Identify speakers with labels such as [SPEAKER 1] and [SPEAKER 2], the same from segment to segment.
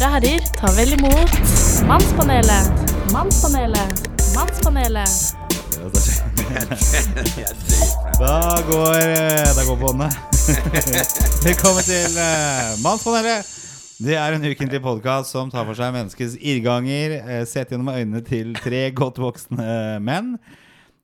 [SPEAKER 1] Damer og herrer, ta vel imot Mannspanelet. Mannspanelet. Mannspanelet.
[SPEAKER 2] Da går, eh, da går båndet. Velkommen til uh, Mannspanelet. Det er en ukentlig podkast som tar for seg menneskets irrganger. Uh, sett gjennom øynene til tre godt voksne menn.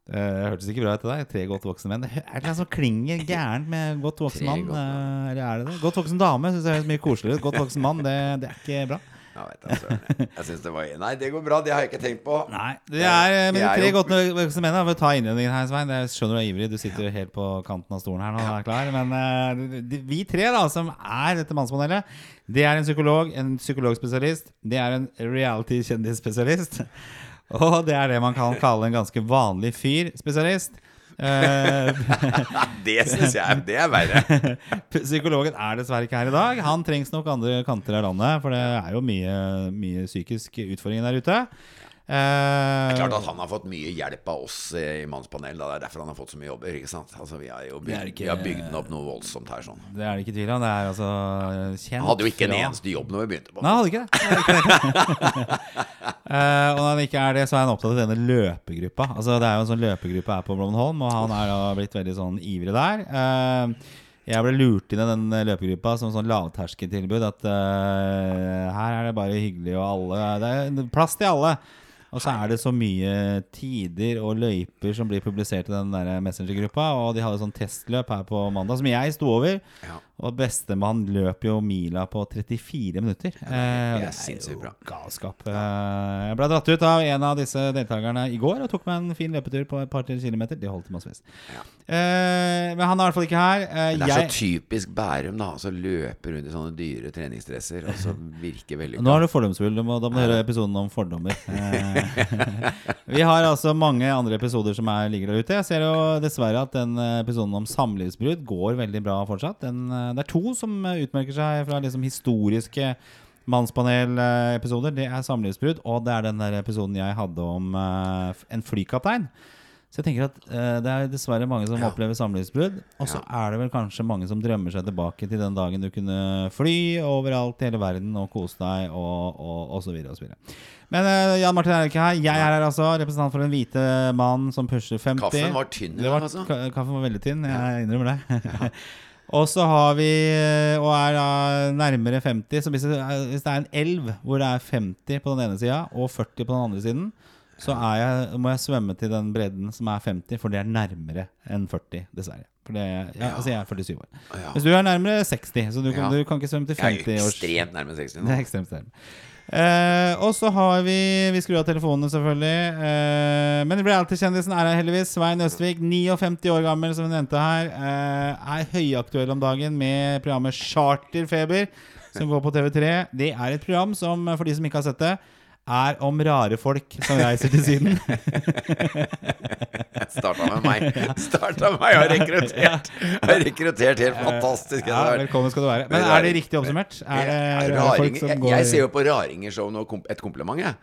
[SPEAKER 2] Uh, hørtes ikke bra ut til deg. Tre godt voksne menn. Er det noe som klinger gærent med godt voksen mann? Uh, eller er det det? Godt voksen dame syns jeg høres mye koseligere ut. Godt voksen mann, det, det er ikke bra.
[SPEAKER 3] Altså. Jeg synes det var Nei, det går bra. Det har jeg ikke tenkt på.
[SPEAKER 2] Nei, det er, eh, men
[SPEAKER 3] er
[SPEAKER 2] tre godt voksne menn. da. Vi tar innledningen her, Svein. Jeg skjønner du er ivrig. Du sitter helt på kanten av stolen her nå er klar. Men eh, de- vi tre da, som er dette mannspanelet, det er en psykolog, en psykologspesialist. Det er en reality-kjendisspesialist. Og det er det man kan kalle en ganske vanlig fyr-spesialist. Eh,
[SPEAKER 3] Det syns jeg det er verre.
[SPEAKER 2] Psykologen er dessverre ikke her i dag. Han trengs nok andre kanter av landet, for det er jo mye, mye psykisk utfordringer der ute. Eh,
[SPEAKER 3] Klart at han har fått mye hjelp av oss i Mannspanel. Da. Det er derfor han har fått så mye jobber. ikke sant? Altså, Vi har jo
[SPEAKER 2] er
[SPEAKER 3] bygd,
[SPEAKER 2] ikke-
[SPEAKER 3] vi har bygd den opp noe voldsomt her. sånn
[SPEAKER 2] Det er det ikke tvil om. Det er altså kjent
[SPEAKER 3] Han hadde jo ikke en eneste jobb når vi begynte på
[SPEAKER 2] Nei, hadde ikke det. Det. Eh, og når han ikke er det, så er han opptatt av denne løpegruppa. Altså Det er jo en sånn løpegruppe her på Blommenholm, og han er da blitt veldig sånn ivrig der. Uh, jeg ble lurt inn i den løpegruppa som sånn lavterskeltilbud. At uh, her er det bare hyggelig, og alle Det er plass til alle. Og så er det så mye tider og løyper som blir publisert i den der Messenger-gruppa. Og de hadde sånn testløp her på mandag som jeg sto over.
[SPEAKER 3] Ja.
[SPEAKER 2] Og bestemann løp jo mila på 34 minutter. Ja, det, er,
[SPEAKER 3] det er sinnssykt bra.
[SPEAKER 2] galskap. Eh, jeg ble dratt ut av en av disse deltakerne i går og tok meg en fin løpetur på et par-tre kilometer. Det holdt massevis.
[SPEAKER 3] Ja.
[SPEAKER 2] Eh, men han er i hvert fall ikke her. Eh,
[SPEAKER 3] Men det er
[SPEAKER 2] jeg,
[SPEAKER 3] så typisk Bærum, da. Altså løpe rundt i sånne dyre treningsdresser. Og så virke veldig
[SPEAKER 2] nå er du fordomsfull. Da må du høre episoden om fordommer. Vi har altså mange andre episoder som er, ligger der ute. Jeg ser jo dessverre at den eh, episoden om samlivsbrudd går veldig bra fortsatt. Den, eh, det er to som eh, utmerker seg fra liksom historiske mannspanel-episoder. Det er samlivsbrudd, og det er den der episoden jeg hadde om en flykaptein. Så jeg tenker at eh, det er dessverre mange som opplever samlivsbrudd. Og så er det vel kanskje mange som drømmer seg tilbake til den dagen du kunne fly overalt i hele verden og kose deg og, og, og så videre og så videre. Men eh, Jan Martin er ikke her. Jeg er her altså, representant for en hvite mann som pusher 50.
[SPEAKER 3] Kaffen var tynn
[SPEAKER 2] Det var,
[SPEAKER 3] altså.
[SPEAKER 2] ka kaffen var veldig tynn, jeg innrømmer det. og så har vi, eh, og er da nærmere 50, så hvis det, er, hvis det er en elv hvor det er 50 på den ene sida og 40 på den andre siden, så jeg, må jeg svømme til den bredden som er 50, for det er nærmere enn 40, dessverre. For det, ja, altså jeg er 47 år.
[SPEAKER 3] Ja.
[SPEAKER 2] Hvis du er nærmere 60, så du, kan-
[SPEAKER 3] Ja.
[SPEAKER 2] du kan ikke svømme til 50
[SPEAKER 3] Jeg er
[SPEAKER 2] 50
[SPEAKER 3] jo
[SPEAKER 2] års
[SPEAKER 3] ekstremt nærme 60
[SPEAKER 2] det
[SPEAKER 3] nå.
[SPEAKER 2] er ekstremt nærme. Eh, og så har vi Vi skrur av telefonene, selvfølgelig. Eh, men reality-kjendisen er her heldigvis. Svein Østvik, 59 år gammel, som hun nevnte her. Eh, er høyaktuell om dagen med programmet Charterfeber, som går på TV3. Det er et program som, for de som ikke har sett det, er om rare folk som reiser til Syden.
[SPEAKER 3] Starta med meg. Starta med meg og har rekruttert. Har rekruttert helt fantastisk.
[SPEAKER 2] ja, velkommen skal du være. Men er det riktig oppsummert? Er det rare folk som går
[SPEAKER 3] jeg ser jo på raringer som et kompliment, jeg.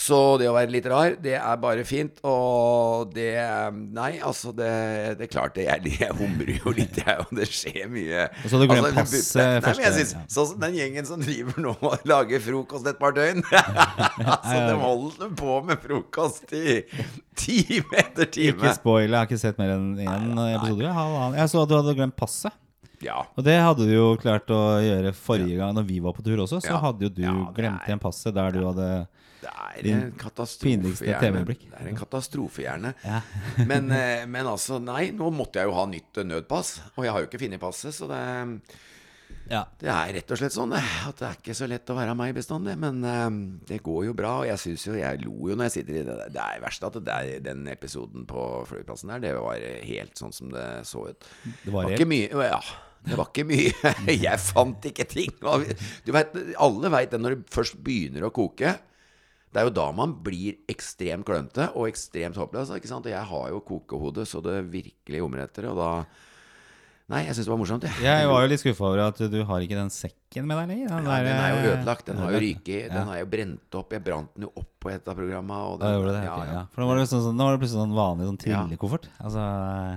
[SPEAKER 3] Så det å være litt rar, det er bare fint. Og det Nei, altså, det, det er klart det. Jeg, jeg humrer jo litt, jeg, og det skjer mye.
[SPEAKER 2] Og så hadde du glemt
[SPEAKER 3] Altså,
[SPEAKER 2] passet
[SPEAKER 3] nei, men
[SPEAKER 2] første-
[SPEAKER 3] jeg synes,
[SPEAKER 2] ja.
[SPEAKER 3] Sånn som den gjengen som driver nå og lager frokost et par døgn. altså, de holder på med frokost i time etter time.
[SPEAKER 2] Ikke spoil, jeg har ikke sett mer enn én episode. Halvannen. Jeg så at du hadde glemt passet.
[SPEAKER 3] Ja.
[SPEAKER 2] Og det hadde du jo klart å gjøre forrige gang når vi var på tur også. Så
[SPEAKER 3] Ja.
[SPEAKER 2] hadde jo du
[SPEAKER 3] Ja,
[SPEAKER 2] glemt igjen passet der du hadde
[SPEAKER 3] Det er
[SPEAKER 2] Din
[SPEAKER 3] en katastrofe. Det er en katastrofehjerne.
[SPEAKER 2] Ja.
[SPEAKER 3] men, eh, men altså, nei, nå måtte jeg jo ha nytt eh, nødpass. Og jeg har jo ikke funnet passet, så det,
[SPEAKER 2] ja.
[SPEAKER 3] det er rett og slett sånn at det er ikke så lett å være meg bestandig. Men eh, det går jo bra, og jeg syns jo Jeg lo jo når jeg sitter i det. Det er verst at det er den episoden på flyplassen der, det var helt sånn som det så ut.
[SPEAKER 2] Det var
[SPEAKER 3] ikke mye Ja. Det var ikke mye. Jeg fant ikke ting. Vet, alle veit det når det først begynner å koke. Det er jo da man blir ekstremt klønete og ekstremt håpløs. Ikke sant? Og jeg har jo kokehode så det virkelig omretter, etter. Og da Nei, jeg syns det var morsomt. Jeg.
[SPEAKER 2] Jeg var jo litt skuffa over at du har ikke den sekken med deg lenger.
[SPEAKER 3] ja,
[SPEAKER 2] der,
[SPEAKER 3] den er jo
[SPEAKER 2] eh,
[SPEAKER 3] ødelagt. Den har jo ryket.
[SPEAKER 2] Ja.
[SPEAKER 3] Den har jo brent opp. Jeg brant den jo opp på et av programmene. Og
[SPEAKER 2] Da gjorde det,
[SPEAKER 3] ja, ja.
[SPEAKER 2] ja. For nå var det, sånn, sånn, nå var det plutselig sånn vanlig sånn trillekoffert. Altså,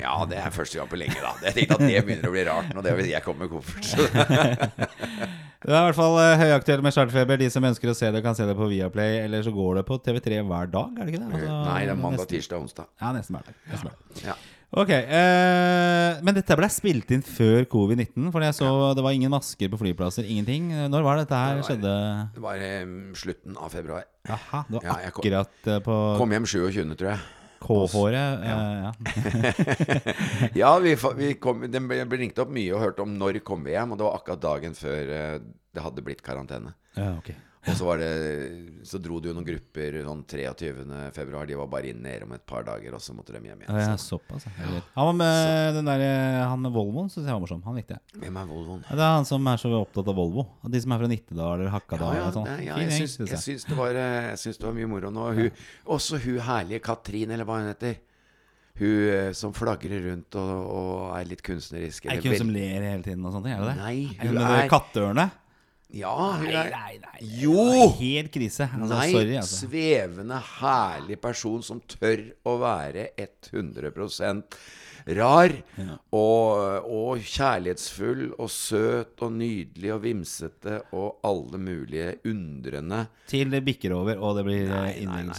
[SPEAKER 3] ja, det er første gang på lenge, da. Jeg tenkte at det begynner å bli rart nå. det vil jeg kommer med koffert.
[SPEAKER 2] Det er i hvert fall eh, høyaktuelt med Charterfeber. De som ønsker å se det, kan se det på Viaplay. Eller så går det på TV3 hver dag, er det ikke det? Altså,
[SPEAKER 3] Nei, det er mandag,
[SPEAKER 2] nesten-
[SPEAKER 3] tirsdag, onsdag.
[SPEAKER 2] Ja, nesten hver dag. Nesten hver dag.
[SPEAKER 3] Ja.
[SPEAKER 2] Ok, eh, Men dette ble spilt inn før covid-19? For jeg så det var ingen masker på flyplasser. Ingenting. Når var det dette her
[SPEAKER 3] Det var-
[SPEAKER 2] skjedde?
[SPEAKER 3] Det var eh, slutten av februar.
[SPEAKER 2] Jaha, det var
[SPEAKER 3] Ja, kom-
[SPEAKER 2] akkurat eh, på
[SPEAKER 3] Kom hjem 27., tror jeg.
[SPEAKER 2] K-håret. eh, ja.
[SPEAKER 3] Ja, vi, vi kom, det ble ringt opp mye og hørt om når kom vi hjem, og det var akkurat dagen før eh, det hadde blitt karantene.
[SPEAKER 2] ja, ok.
[SPEAKER 3] Og så var det Så dro det jo noen grupper sånn 23. februar. De var bare inne nede om et par dager, og så måtte de hjem
[SPEAKER 2] Ja,
[SPEAKER 3] igjen.
[SPEAKER 2] ja,
[SPEAKER 3] Så.
[SPEAKER 2] såpass. ja. Han var med den der, eh, han Volvoen, syns jeg var morsom. Han likte jeg.
[SPEAKER 3] Hvem er Volvoen?
[SPEAKER 2] Det er han som er så opptatt av Volvo. De som er fra Nittedal eller Hakkadal.
[SPEAKER 3] Ja, ja,
[SPEAKER 2] sånn.
[SPEAKER 3] ja, jeg, syns, jeg, syns det var, eh, jeg syns det var mye moro nå. Hun, også hun herlige Katrin, eller hva hun heter. Hun eh, som flagrer rundt og, og er litt kunstnerisk.
[SPEAKER 2] Er ikke hun som ler hele tiden og sånne ting? Er det det?
[SPEAKER 3] Nei,
[SPEAKER 2] Er
[SPEAKER 3] hun er-
[SPEAKER 2] det katteørene?
[SPEAKER 3] Ja, hun er
[SPEAKER 2] nei, nei.
[SPEAKER 3] Jo!
[SPEAKER 2] Helt krise. Altså,
[SPEAKER 3] Nei,
[SPEAKER 2] sorry, altså.
[SPEAKER 3] svevende, herlig person som tør å være 100 rar. Og, og kjærlighetsfull og søt og nydelig og vimsete og alle mulige undrende.
[SPEAKER 2] Til det bikker over, og det blir eh,
[SPEAKER 3] men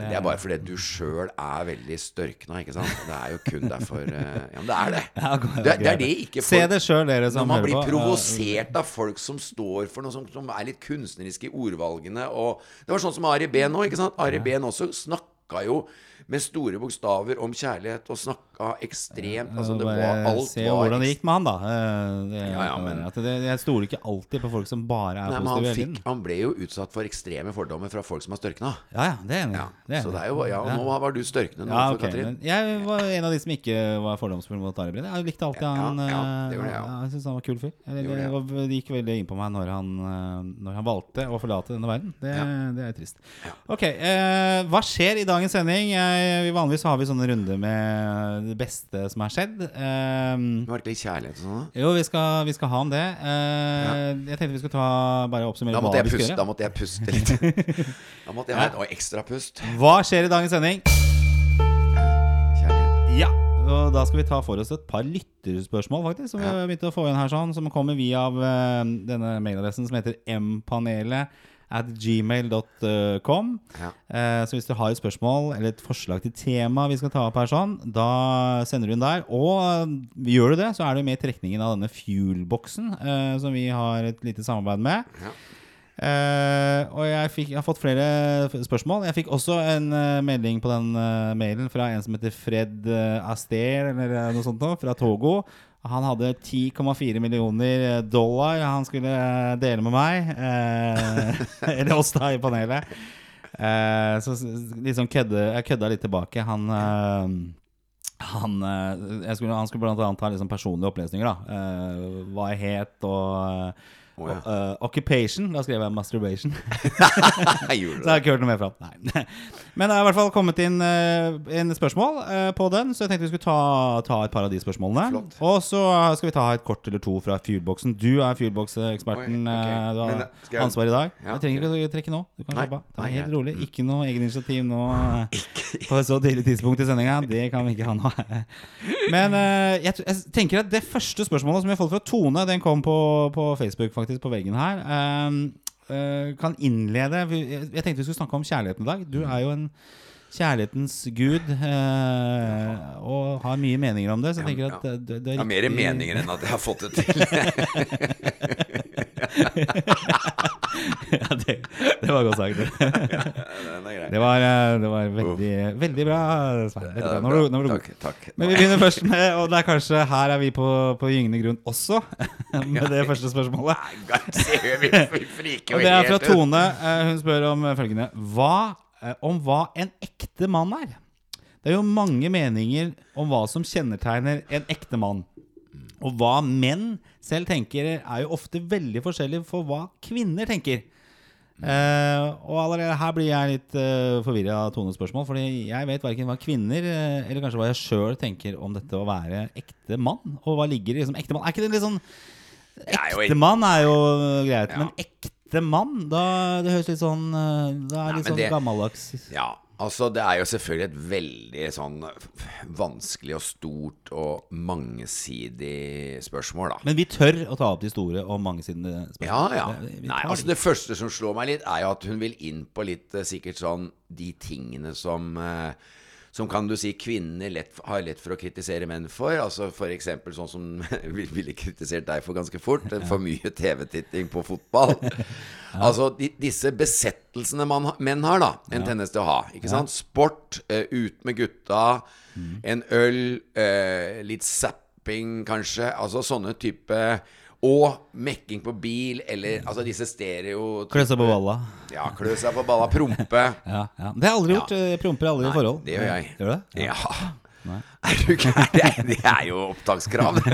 [SPEAKER 3] det er bare fordi du sjøl er veldig størkna, ikke sant? Det er jo kun derfor eh, Ja, men det er det.
[SPEAKER 2] Ja,
[SPEAKER 3] Det, det er det ikke
[SPEAKER 2] Se det sjøl, dere som
[SPEAKER 3] Når man blir provosert av folk som står for noe som, som er litt kunstneriske i ordvalgene og Det var sånn som Ari Behn nå, ikke sant? Ari Behn også snakka jo med store bokstaver om kjærlighet og snakka ekstremt Altså, det var alt
[SPEAKER 2] se
[SPEAKER 3] var
[SPEAKER 2] hvordan det gikk med han, da. Eh, Det,
[SPEAKER 3] Ja, ja, men-
[SPEAKER 2] det, jeg stoler ikke alltid på folk som bare er
[SPEAKER 3] Nei, men han, fikk, han ble jo utsatt for ekstreme fordommer fra folk som har størkna.
[SPEAKER 2] Ja, ja, det er enig.
[SPEAKER 3] Ja,
[SPEAKER 2] det er
[SPEAKER 3] så det er jo Ja, nå var du størkne nå
[SPEAKER 2] Ja, okay,
[SPEAKER 3] Katrin.
[SPEAKER 2] Jeg var en av de som ikke var fordomsfull mot Ari Behn. Jeg likte alltid han.
[SPEAKER 3] ja,
[SPEAKER 2] eh,
[SPEAKER 3] det gjorde jeg, ja.
[SPEAKER 2] ja, jeg syns han var kul fyr. Det, det gikk veldig inn på meg når han, eh, når han valgte å forlate denne verden. Det,
[SPEAKER 3] Ja.
[SPEAKER 2] det er trist. Ok, eh, hva skjer i dagens sending? Jeg, vanligvis har vi sånne runder med det beste som har skjedd. Det
[SPEAKER 3] Var det litt kjærlighet og sånn?
[SPEAKER 2] jo, vi skal, vi skal ha om det. Eh, Jeg tenkte vi skulle ta bare oppsummere hva vi skal gjøre.
[SPEAKER 3] da måtte jeg puste litt. Da måtte jeg ha et ekstra pust.
[SPEAKER 2] Hva skjer i dagens sending?
[SPEAKER 3] Kjærlighet.
[SPEAKER 2] Ja, og da skal vi ta for oss et par lytterspørsmål, faktisk. Som vi begynte å få inn her, sånn Som kommer via eh, denne mailadressen som heter mpanelet at gmail.com.
[SPEAKER 3] Ja.
[SPEAKER 2] Eh, så hvis du har et spørsmål eller et forslag til tema vi skal ta opp her, sånn da sender du inn der. Og eh, gjør du det, så er du med i trekningen av denne Fuel-boksen, eh, som vi har et lite samarbeid med.
[SPEAKER 3] Ja.
[SPEAKER 2] Og jeg, fikk, jeg har fått flere spørsmål. Jeg fikk også en melding på den mailen fra en som heter Fred Aster, eller noe sånt noe, fra Togo. Han hadde 10,4 millioner dollar han skulle eh, dele med meg. Eh, eller oss, da, i panelet. Eh, så liksom kødde, jeg kødda litt tilbake. Han eh, han, eh, skulle, han skulle blant annet ha liksom personlige opplesninger. da Eh, Hva jeg het og
[SPEAKER 3] Å, ja.
[SPEAKER 2] uh, Occupation. Da skrev jeg masturbation.
[SPEAKER 3] Jeg
[SPEAKER 2] Så jeg har ikke hørt noe mer fra. Nei. Men det er i hvert fall kommet inn uh, en spørsmål uh, på den, så jeg tenkte vi skulle ta, ta et par av de spørsmålene.
[SPEAKER 3] Flott.
[SPEAKER 2] Og så skal vi ta et kort eller to fra Fuelboxen. Du er Fuelbox-eksperten.
[SPEAKER 3] Okay.
[SPEAKER 2] eh, Du har
[SPEAKER 3] jeg-
[SPEAKER 2] ansvar i dag.
[SPEAKER 3] Ja,
[SPEAKER 2] jeg trenger ikke å trekke nå. Du kan slappe av. Ta helt rolig. Ikke noe egen initiativ nå eh, på et så tidlig tidspunkt i sendinga. Det kan vi ikke ha nå. Men eh, jeg, jeg tenker at det første spørsmålet som vi har fått fra Tone, den kom på, på Facebook, faktisk, på veggen her. ehm, eh, kan innlede Jeg tenkte vi skulle snakke om kjærligheten i dag. Du er jo en kjærlighetens gud eh, og har mye meninger om det. Så jeg tenker at det, det, det er
[SPEAKER 3] riktig... har mer meninger enn at jeg har fått det til.
[SPEAKER 2] ja, det, det var godt sagt. Det var, eh, det var veldig, veldig bra. Svein. Veldig bra. Nå var du- nå var.
[SPEAKER 3] Takk. takk.
[SPEAKER 2] Men vi begynner først med Og det er kanskje her er vi på, på gyngende grunn også, med det første spørsmålet. Og det er fra. Tone. Eh, Hun spør om følgende hva, eh, Om hva en ekte mann er. Det er jo mange meninger om hva som kjennetegner en ekte mann. Og hva menn selv tenker, er jo ofte veldig forskjellig for hva kvinner tenker. Uh, og allerede her blir jeg litt uh, forvirra av Tones spørsmål. Fordi jeg vet verken hva kvinner uh, eller kanskje hva jeg sjøl tenker om dette å være ekte mann. Og hva ligger i liksom, ekte mann? Er ikke det litt sånn Ekte mann er jo greit,
[SPEAKER 3] Ja.
[SPEAKER 2] men ekte mann? Da, det høres litt sånn Da Det er
[SPEAKER 3] Nei,
[SPEAKER 2] litt sånn
[SPEAKER 3] det-
[SPEAKER 2] gammeldags.
[SPEAKER 3] Ja, Altså, det er jo selvfølgelig et veldig sånn vanskelig og stort og mangesidig spørsmål, da.
[SPEAKER 2] Men vi tør å ta opp de store og mangesidige spørsmålene
[SPEAKER 3] Ja, ja. Nei, altså. Det første som slår meg litt, er jo at hun vil inn på litt eh, sikkert sånn de tingene som eh, som kan du si kvinner lett, har lett for å kritisere menn for. Altså F.eks. sånn som vi ville kritisert deg for ganske fort. For mye TV-titting på fotball. Altså de, disse besettelsene man, menn har, da. En tendens til å ha. Ikke sant? Sport, eh, ut med gutta, en øl, eh, litt zapping kanskje. Altså sånne type Og mekking på bil, eller altså disse stereo...
[SPEAKER 2] Klø seg på balla.
[SPEAKER 3] Ja, klø seg på balla, prompe.
[SPEAKER 2] Ja, ja. Det har jeg aldri gjort. Jeg Promper aldri i forhold.
[SPEAKER 3] det gjør jeg.
[SPEAKER 2] Gjør du det?
[SPEAKER 3] Ja. Er du gæren? Det, er- jo opptakskrav.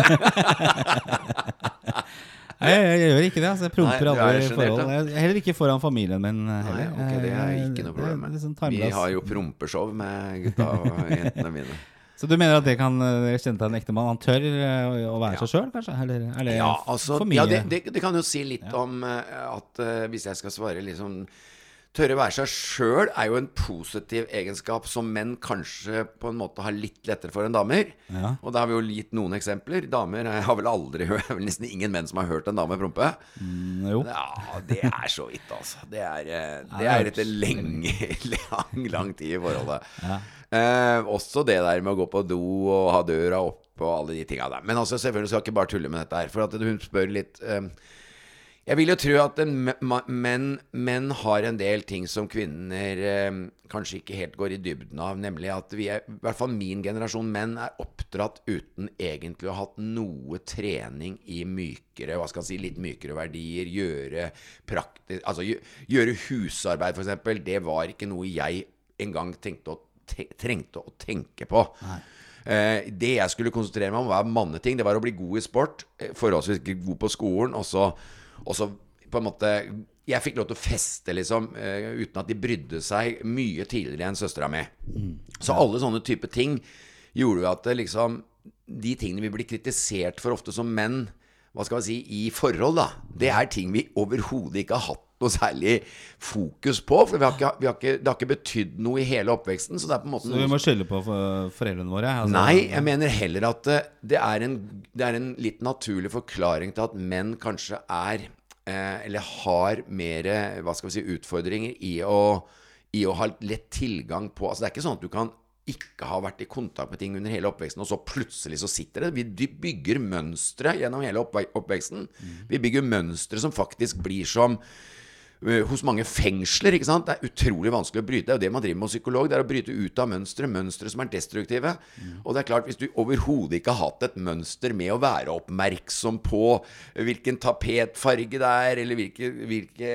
[SPEAKER 2] Nei, jeg, jeg gjør ikke det. Altså. Jeg promper
[SPEAKER 3] Nei, er
[SPEAKER 2] aldri i forhold. Jeg- Heller ikke foran familien min. Heller.
[SPEAKER 3] Nei, ok, det er ikke noe problem.
[SPEAKER 2] sånn
[SPEAKER 3] Vi har jo prompeshow med gutta og jentene mine.
[SPEAKER 2] Så du mener at det kan kjenne til en ektemann? Han tør eh, å være seg sjøl, kanskje? Eller er det
[SPEAKER 3] Ja, altså,
[SPEAKER 2] for mye?
[SPEAKER 3] ja det, det, det kan jo si litt om eh, at uh, hvis jeg skal svare liksom Tørre være seg sjøl er jo en positiv egenskap som menn kanskje på en måte har litt lettere for enn damer.
[SPEAKER 2] Ja.
[SPEAKER 3] Og da har vi jo gitt noen eksempler. Damer jeg har vel aldri hørt vel nesten ingen menn som har hørt en dame prompe.
[SPEAKER 2] Mm, jo.
[SPEAKER 3] Ja, det er så vidt, altså. Det er, eh, det er
[SPEAKER 2] er
[SPEAKER 3] etter lenge, lang, lang tid i forholdet. Eh, også det der med å gå på do og ha døra oppe og alle de tinga der. Men altså, selvfølgelig skal jeg ikke bare tulle med dette her. For at hun spør litt eh, Jeg vil jo tro at en menn, menn har en del ting som kvinner eh, kanskje ikke helt går i dybden av. Nemlig at vi er, i hvert fall min generasjon menn, er oppdratt uten egentlig å ha hatt noe trening i mykere Hva skal jeg si, litt mykere verdier. Gjøre praktisk Altså gjø- gjøre husarbeid, f.eks. Det var ikke noe jeg engang tenkte å, trengte å tenke på. Nei. det jeg skulle konsentrere meg om, var manneting. Det var å bli god i sport, eh, forholdsvis god på skolen, og så, og så på en måte Jeg fikk lov til å feste, liksom, eh, uten at de brydde seg, mye tidligere enn søstera mi. Så alle sånne type ting gjorde jo at det liksom De tingene vi blir kritisert for ofte som menn, hva skal vi si, i forhold, da, det er ting vi overhodet ikke har hatt noe særlig fokus på. For vi har ikke, vi har ikke, det har ikke betydd noe i hele oppveksten. Så
[SPEAKER 2] Så vi må skylde på for- foreldrene våre? Altså,
[SPEAKER 3] Nei, jeg mener heller at eh, det er en, det er en litt naturlig forklaring til at menn kanskje er eh, Eller har mer hva skal vi si, utfordringer i å, i å ha lett tilgang på Altså Det er ikke sånn at du kan ikke ha vært i kontakt med ting under hele oppveksten, og så plutselig så sitter det. Vi bygger mønstre gjennom hele oppveksten. Vi bygger mønstre som faktisk blir som eh, hos mange fengsler. ikke sant? Det er utrolig vanskelig å bryte. Det er jo det man driver med hos psykolog. Det er å bryte ut av mønstre, mønstre som er destruktive. Og det er klart, hvis du overhodet ikke har hatt et mønster med å være oppmerksom på hvilken tapetfarge det er, eller hvilke, hvilke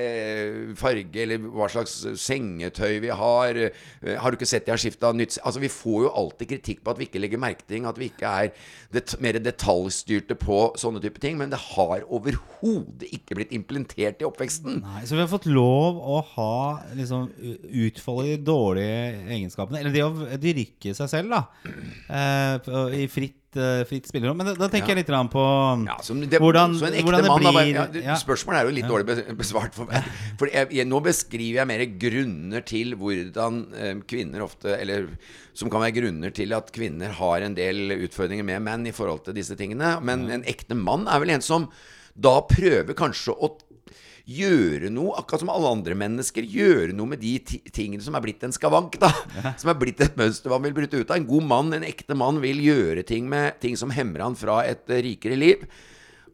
[SPEAKER 3] farge, eller hva slags sengetøy vi har eh, Har du ikke sett jeg har skifta nytt Altså, vi får jo alltid kritikk på at vi ikke legger merke til ting, at vi ikke er det, mer detaljstyrte på sånne type ting, men det har overhodet ikke blitt implementert i oppveksten.
[SPEAKER 2] Nei, så vi har fått lov å ha liksom, utfolde de dårlige egenskapene, eller det å dyrke seg selv, da, eh, i fritt, eh, fritt spillerom. Men da, da tenker
[SPEAKER 3] Ja.
[SPEAKER 2] jeg litt på
[SPEAKER 3] Ja, det,
[SPEAKER 2] hvordan, hvordan det
[SPEAKER 3] da bare,
[SPEAKER 2] blir
[SPEAKER 3] ja, det- Spørsmålet er jo litt dårlig besvart for meg. For jeg, jeg, nå beskriver jeg mer grunner til hvordan eh, kvinner ofte Eller som kan være grunner til at kvinner har en del utfordringer med menn i forhold til disse tingene. Men en ekte mann er vel en som da prøver kanskje å gjøre noe, akkurat som alle andre mennesker. Gjøre noe med de tingene som er blitt en skavank, da. Som er blitt et mønster man vil bryte ut av. En god mann, en ekte mann, vil gjøre ting med ting som hemmer han fra et eh, rikere liv.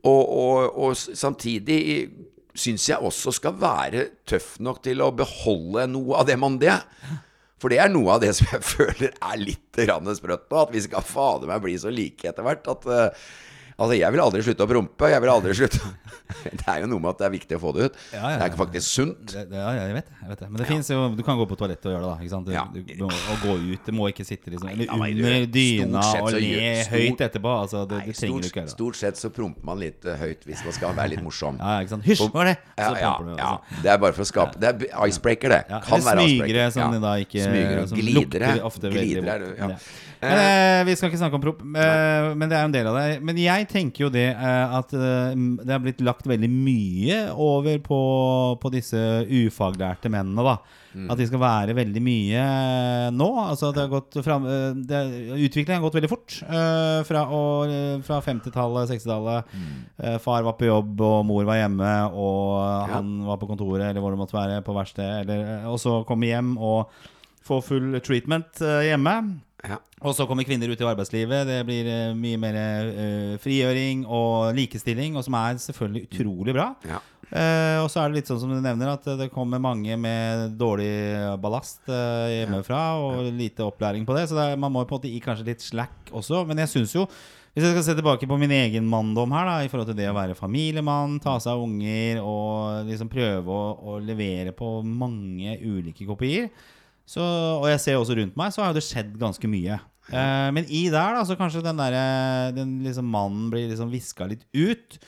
[SPEAKER 3] Og, og, og samtidig syns jeg også skal være tøff nok til å beholde noe av det mandige. For det er noe av det som jeg føler er litt sprøtt nå. At vi skal fader meg bli så like etter hvert. At eh, Altså, jeg vil aldri slutte å prompe. Jeg vil aldri slutte Det er jo noe med at det er viktig å få det ut.
[SPEAKER 2] Ja, ja,
[SPEAKER 3] Det er faktisk sunt.
[SPEAKER 2] Det, det, ja, jeg vet. Jeg vet det. Men det finnes jo Du kan gå på toalettet og gjøre det, da. Ikke sant? Du,
[SPEAKER 3] Ja.
[SPEAKER 2] du, du, må gå ut. Det må ikke sitte liksom,
[SPEAKER 3] Nei, nei, du-
[SPEAKER 2] under dyna og le høyt etterpå. Altså, det,
[SPEAKER 3] Nei,
[SPEAKER 2] trenger du ikke gjøre.
[SPEAKER 3] stort sett så promper man litt eh, høyt hvis man skal være litt morsom.
[SPEAKER 2] Ja, ikke sant? Hysj, var det? Så
[SPEAKER 3] Ja,
[SPEAKER 2] promper du, altså.
[SPEAKER 3] Det er bare for å skape Det er icebreaker, det. Kan
[SPEAKER 2] eller
[SPEAKER 3] være
[SPEAKER 2] smygere
[SPEAKER 3] icebreaker.
[SPEAKER 2] som
[SPEAKER 3] Ja.
[SPEAKER 2] da ikke
[SPEAKER 3] Smygere og glidere.
[SPEAKER 2] ofte
[SPEAKER 3] Glidere er ja.
[SPEAKER 2] Ja. Men, eh, vi skal ikke snakke om promp, eh, men det er jo en del av det. Men jeg jeg tenker jo det eh, at eh, det har blitt lagt veldig mye over på, på disse ufaglærte mennene, da. At de skal være veldig mye eh, nå. Altså det har gått fram, det, Utviklingen har gått veldig fort. fra fra 50-tallet, 60-tallet. Mm. far var på jobb, og mor var hjemme, og han var på kontoret eller hvor det måtte være, på verksted. eller- eh, Og så komme hjem og få full treatment hjemme.
[SPEAKER 3] Ja.
[SPEAKER 2] Og så kommer kvinner ut i arbeidslivet. Det blir eh, mye mer uh, frigjøring og likestilling, og som er selvfølgelig utrolig bra.
[SPEAKER 3] Ja.
[SPEAKER 2] Uh, og så er det litt sånn som du nevner, at det kommer mange med dårlig ballast hjemmefra og lite opplæring på det. Så det er, man må på en måte gi kanskje litt slack også. Men jeg syns jo hvis jeg skal se tilbake på min egen manndom her, da, i forhold til det å være familiemann, ta seg av unger og liksom prøve å, å levere på mange ulike kopier, så, og jeg ser også rundt meg, så har det skjedd ganske mye. Eh, men i der, da, så kanskje den der, den liksom mannen blir liksom viska litt ut.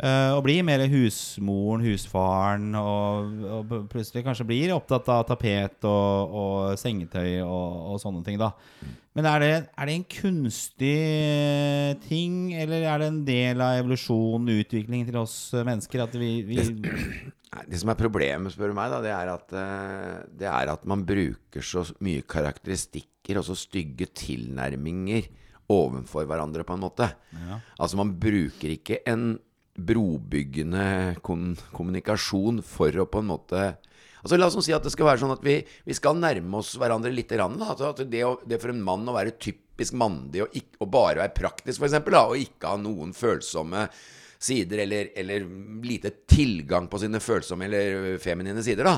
[SPEAKER 2] eh, og blir mer husmoren, husfaren, og, og plutselig kanskje blir opptatt av tapet og, og sengetøy og, og sånne ting, da. Men er det, er det en kunstig ting, eller er det en del av evolusjonen, utviklingen til oss mennesker, at vi, vi
[SPEAKER 3] Det som er problemet, spør du meg, da, det er, at, eh, det er at man bruker så mye karakteristikker og så stygge tilnærminger overfor hverandre, på en måte. Altså, man bruker ikke en brobyggende kommunikasjon for å på en måte Altså La oss si at det skal være sånn at vi, vi skal nærme oss hverandre litt. Rann. Altså at det, å, det for en mann å være typisk mandig og, ikke, og bare være praktisk, f.eks., og ikke ha noen følsomme sider eller, eller lite tilgang på sine følsomme eller feminine sider, da.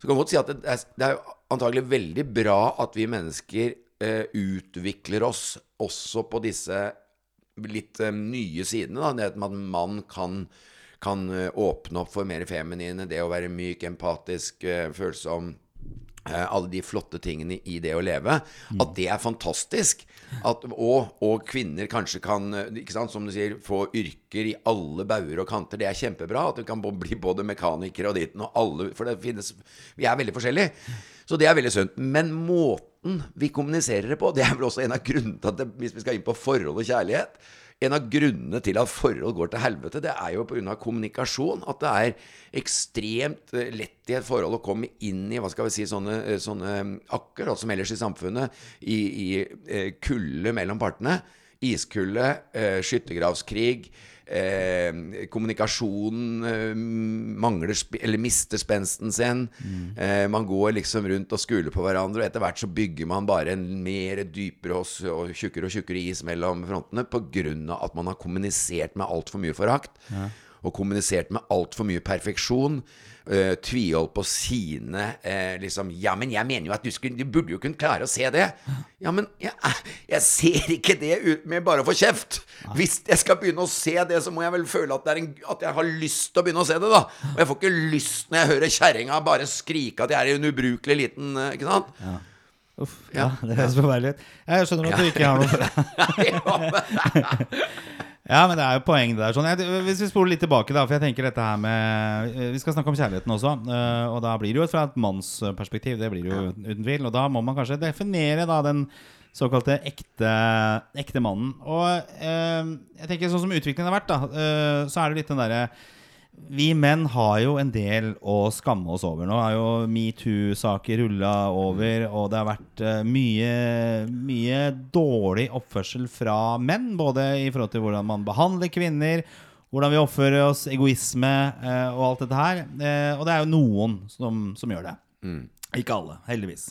[SPEAKER 3] Så kan man godt si at det er, det er antagelig veldig bra at vi mennesker eh, utvikler oss også på disse litt eh, nye sidene. Da. Det at man kan, kan eh, åpne opp for mer feminine, det å være myk, empatisk, eh, følsom. Eh, alle de flotte tingene i det å leve. At det er fantastisk. At, og, og kvinner kanskje kan, eh, sant, som du sier, få yrker i alle bauger og kanter. Det er kjempebra. At du kan bli både mekaniker og ditten og alle For det finnes Vi er veldig forskjellige. Så det er veldig sunt. Men måten vi kommuniserer det på, det er vel også en av grunnene til at det, hvis vi skal inn på forhold og kjærlighet en av grunnene til at forhold går til helvete, det er jo pga. kommunikasjon. At det er ekstremt eh, lett i et forhold å komme inn i hva skal vi si, sånne, eh, sånne akkurat som ellers i samfunnet, i, i eh, kulde mellom partene. Iskulde, skyttergravskrig, eh, kommunikasjonen eh, mangler eller mister spensten sin. Eh, man går liksom rundt og skuler på hverandre, og etter hvert så bygger man bare en mer dypere og, og tjukkere og tjukkere is mellom frontene pga. at man har kommunisert med altfor mye forakt. Og kommunisert med altfor mye perfeksjon. Uh, tviholdt på sine uh, liksom Ja, men jeg mener jo at du, skulle, du burde jo kunne klare å se det. Ja, men jeg, jeg ser ikke det ut med bare å få kjeft. Hvis jeg skal begynne å se det, så må jeg vel føle at, det er en, at jeg har lyst til å begynne å se det, da. Og jeg får ikke lyst når jeg hører kjerringa bare skrike at jeg er en ubrukelig liten uh, Ikke sant?
[SPEAKER 2] Uff, ja, det høres forferdelig ut. Jeg skjønner at du ikke har noe Ja, men det er jo poeng det der. Sånn. Jeg, hvis vi spoler litt tilbake, da, for jeg tenker dette her med eh, Vi skal snakke om kjærligheten også, eh, og da blir det jo fra et mannsperspektiv. Det blir det jo uten tvil. Og da må man kanskje definere da den såkalte ekte, ekte mannen. Og eh, jeg tenker sånn som utviklingen har vært, da, eh, så er det litt den derre vi menn har jo en del å skamme oss over. Nå har jo metoo-saker rulla over, og det har vært eh, mye, mye dårlig oppførsel fra menn. Både i forhold til hvordan man behandler kvinner, hvordan vi oppfører oss, egoisme eh, og alt dette her. Eh, og det er jo noen som, som gjør det. Ikke alle, heldigvis.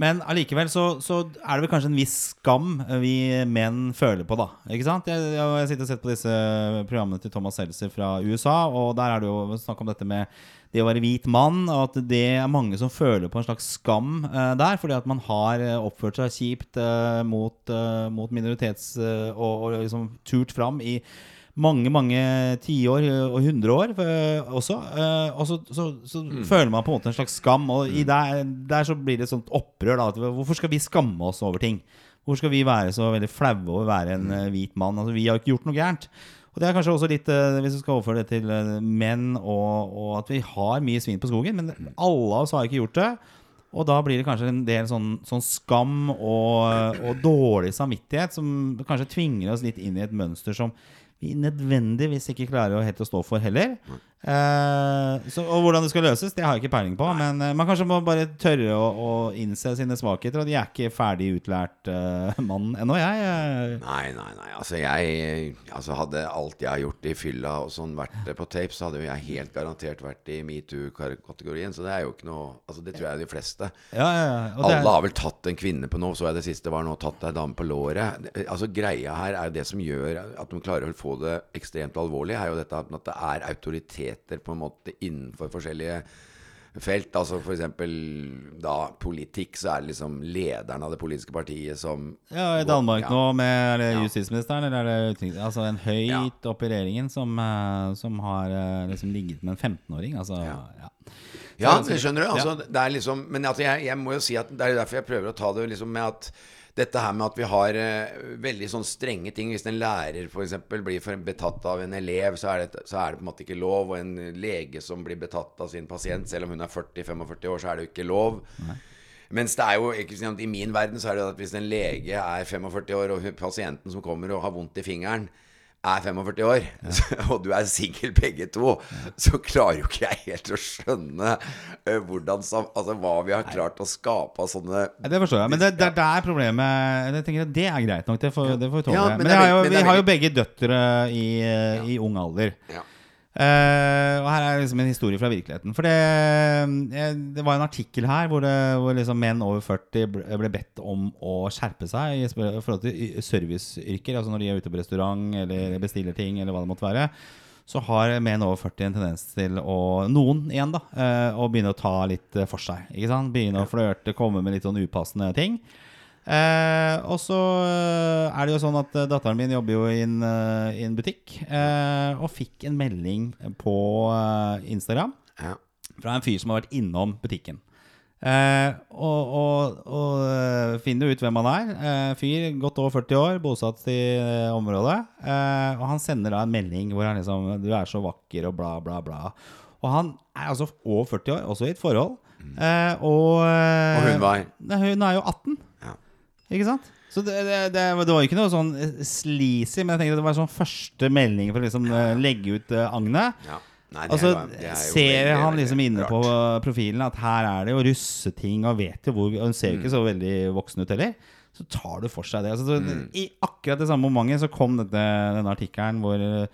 [SPEAKER 2] Men allikevel så, så er det vel kanskje en viss skam vi menn føler på, da. Ikke sant? Jeg, jeg har sittet og sett på disse programmene til Thomas Seltzer fra USA, og der er det jo snakk om dette med det å være hvit mann, og at det er mange som føler på en slags skam uh, der, fordi at man har eh, oppført seg kjipt uh, mot, uh, mot minoritets... eh, og, og liksom turt fram i mange, mange tiår og hundre år eh, også. eh, og så, så, så føler man på en måte en slags skam. Og i der, der så blir det et sånt opprør. Da, hvorfor skal vi skamme oss over ting? Hvor skal vi være så veldig flaue over å være en eh, hvit mann? Altså, vi har jo ikke gjort noe gærent. Og det er kanskje også litt, hvis vi skal overføre det til menn, og, og at vi har mye svin på skogen. Men alle av oss har ikke gjort det. Og da blir det kanskje en del sånn, sånn skam og, og dårlig samvittighet som kanskje tvinger oss litt inn i et mønster som vi nødvendigvis ikke klarer å helt å stå for heller. Eh, så, og hvordan det skal løses, det har jeg ikke peiling på. Men eh, man kanskje må bare tørre å, å innse sine svakheter. Og de er ikke ferdig utlært eh, mann ennå, jeg. eh.
[SPEAKER 3] Nei, nei, nei. Altså, jeg altså, Hadde alt jeg har gjort i fylla og sånn vært eh, på tape, så hadde jo jeg helt garantert vært i metoo-kategorien. Så det er jo ikke noe Altså, det tror jeg er de fleste.
[SPEAKER 2] Ja, ja, ja. Det er-
[SPEAKER 3] Alle har vel tatt en kvinne på noe. Så jeg det siste var nå tatt ei dame på låret. Altså Greia her er det som gjør at de klarer å få det ekstremt alvorlig, er jo dette at det er autoriteter på en måte innenfor forskjellige felt. Altså eksempel da politikk, så er det liksom lederen av det politiske partiet som
[SPEAKER 2] Ja, I Danmark
[SPEAKER 3] Ja.
[SPEAKER 2] nå med er det
[SPEAKER 3] Ja.
[SPEAKER 2] justisministeren, eller er det altså en høyt opp i regjeringen som, eh, som har eh, liksom ligget med en 15-åring? Altså, ja.
[SPEAKER 3] Ja,
[SPEAKER 2] Så-
[SPEAKER 3] det skjønner du. Altså, det er liksom, men altså, jeg, jeg må jo si at det er derfor jeg prøver å ta det liksom med at dette her med at vi har eh, veldig sånn strenge ting Hvis en lærer f.eks. blir betatt av en elev, så er, det, så er det på en måte ikke lov. Og en lege som blir betatt av sin pasient, selv om hun er 40-45 år, så er det jo ikke lov. Mens det er jo ikke sant, I min verden så er det at hvis en lege er 45 år, og pasienten som kommer og har vondt i fingeren, er 45 år, og du er singel begge to, så klarer jo ikke jeg helt å skjønne eh, hvordan, altså, hva vi har klart å skape av sånne
[SPEAKER 2] Ja, Det forstår jeg. Men det, det er der problemet Jeg tenker at Det er greit nok. Det får, det får vi tåle.
[SPEAKER 3] Ja,
[SPEAKER 2] men
[SPEAKER 3] men det er
[SPEAKER 2] har jo,
[SPEAKER 3] det
[SPEAKER 2] vi
[SPEAKER 3] er
[SPEAKER 2] har jo begge døtre i, eh, i ung alder.
[SPEAKER 3] ja.
[SPEAKER 2] Eh, og her er liksom en historie fra virkeligheten. For det, eh, det var en artikkel her hvor, det, hvor liksom menn over 40 ble, ble bedt om å skjerpe seg i forhold til serviceyrker. Altså når de er ute på restaurant eller bestiller ting, eller hva det måtte være. Så har menn over 40 en tendens til å Noen igjen, da. Uh, å begynne å ta litt for seg. Begynne å flørte, komme med litt sånn upassende ting. Eh, og så eh, er det jo sånn at eh, datteren min jobber jo i en, eh, i en butikk, eh, og fikk en melding på Instagram
[SPEAKER 3] Ja.
[SPEAKER 2] fra en fyr som har vært innom butikken. Eh, og, og, og finner ut hvem han er. Eh, fyr godt over 40 år, bosatt i området. Eh, og han sender da en melding hvor han liksom 'Du er så vakker', og bla, bla, bla. Og han er altså over 40 år, også i et forhold. Eh, og,
[SPEAKER 3] Og hun var?
[SPEAKER 2] Hun er jo 18. Ikke sant? Så det, det, det, det var ikke noe sånn eh, sleazy, men jeg tenkte det var sånn første melding for å liksom eh, legge ut uh, agnet.
[SPEAKER 3] ja. Nei,
[SPEAKER 2] Altså,
[SPEAKER 3] jo
[SPEAKER 2] ser
[SPEAKER 3] veldig,
[SPEAKER 2] han liksom inne
[SPEAKER 3] rart.
[SPEAKER 2] på profilen at her er det jo russeting, og vet jo hvor Hun ser jo ikke
[SPEAKER 3] Mm.
[SPEAKER 2] så veldig voksen ut heller. Så tar du for seg det. Altså, så,
[SPEAKER 3] Mm.
[SPEAKER 2] I akkurat det samme momentet så kom dette, denne artikkelen hvor uh,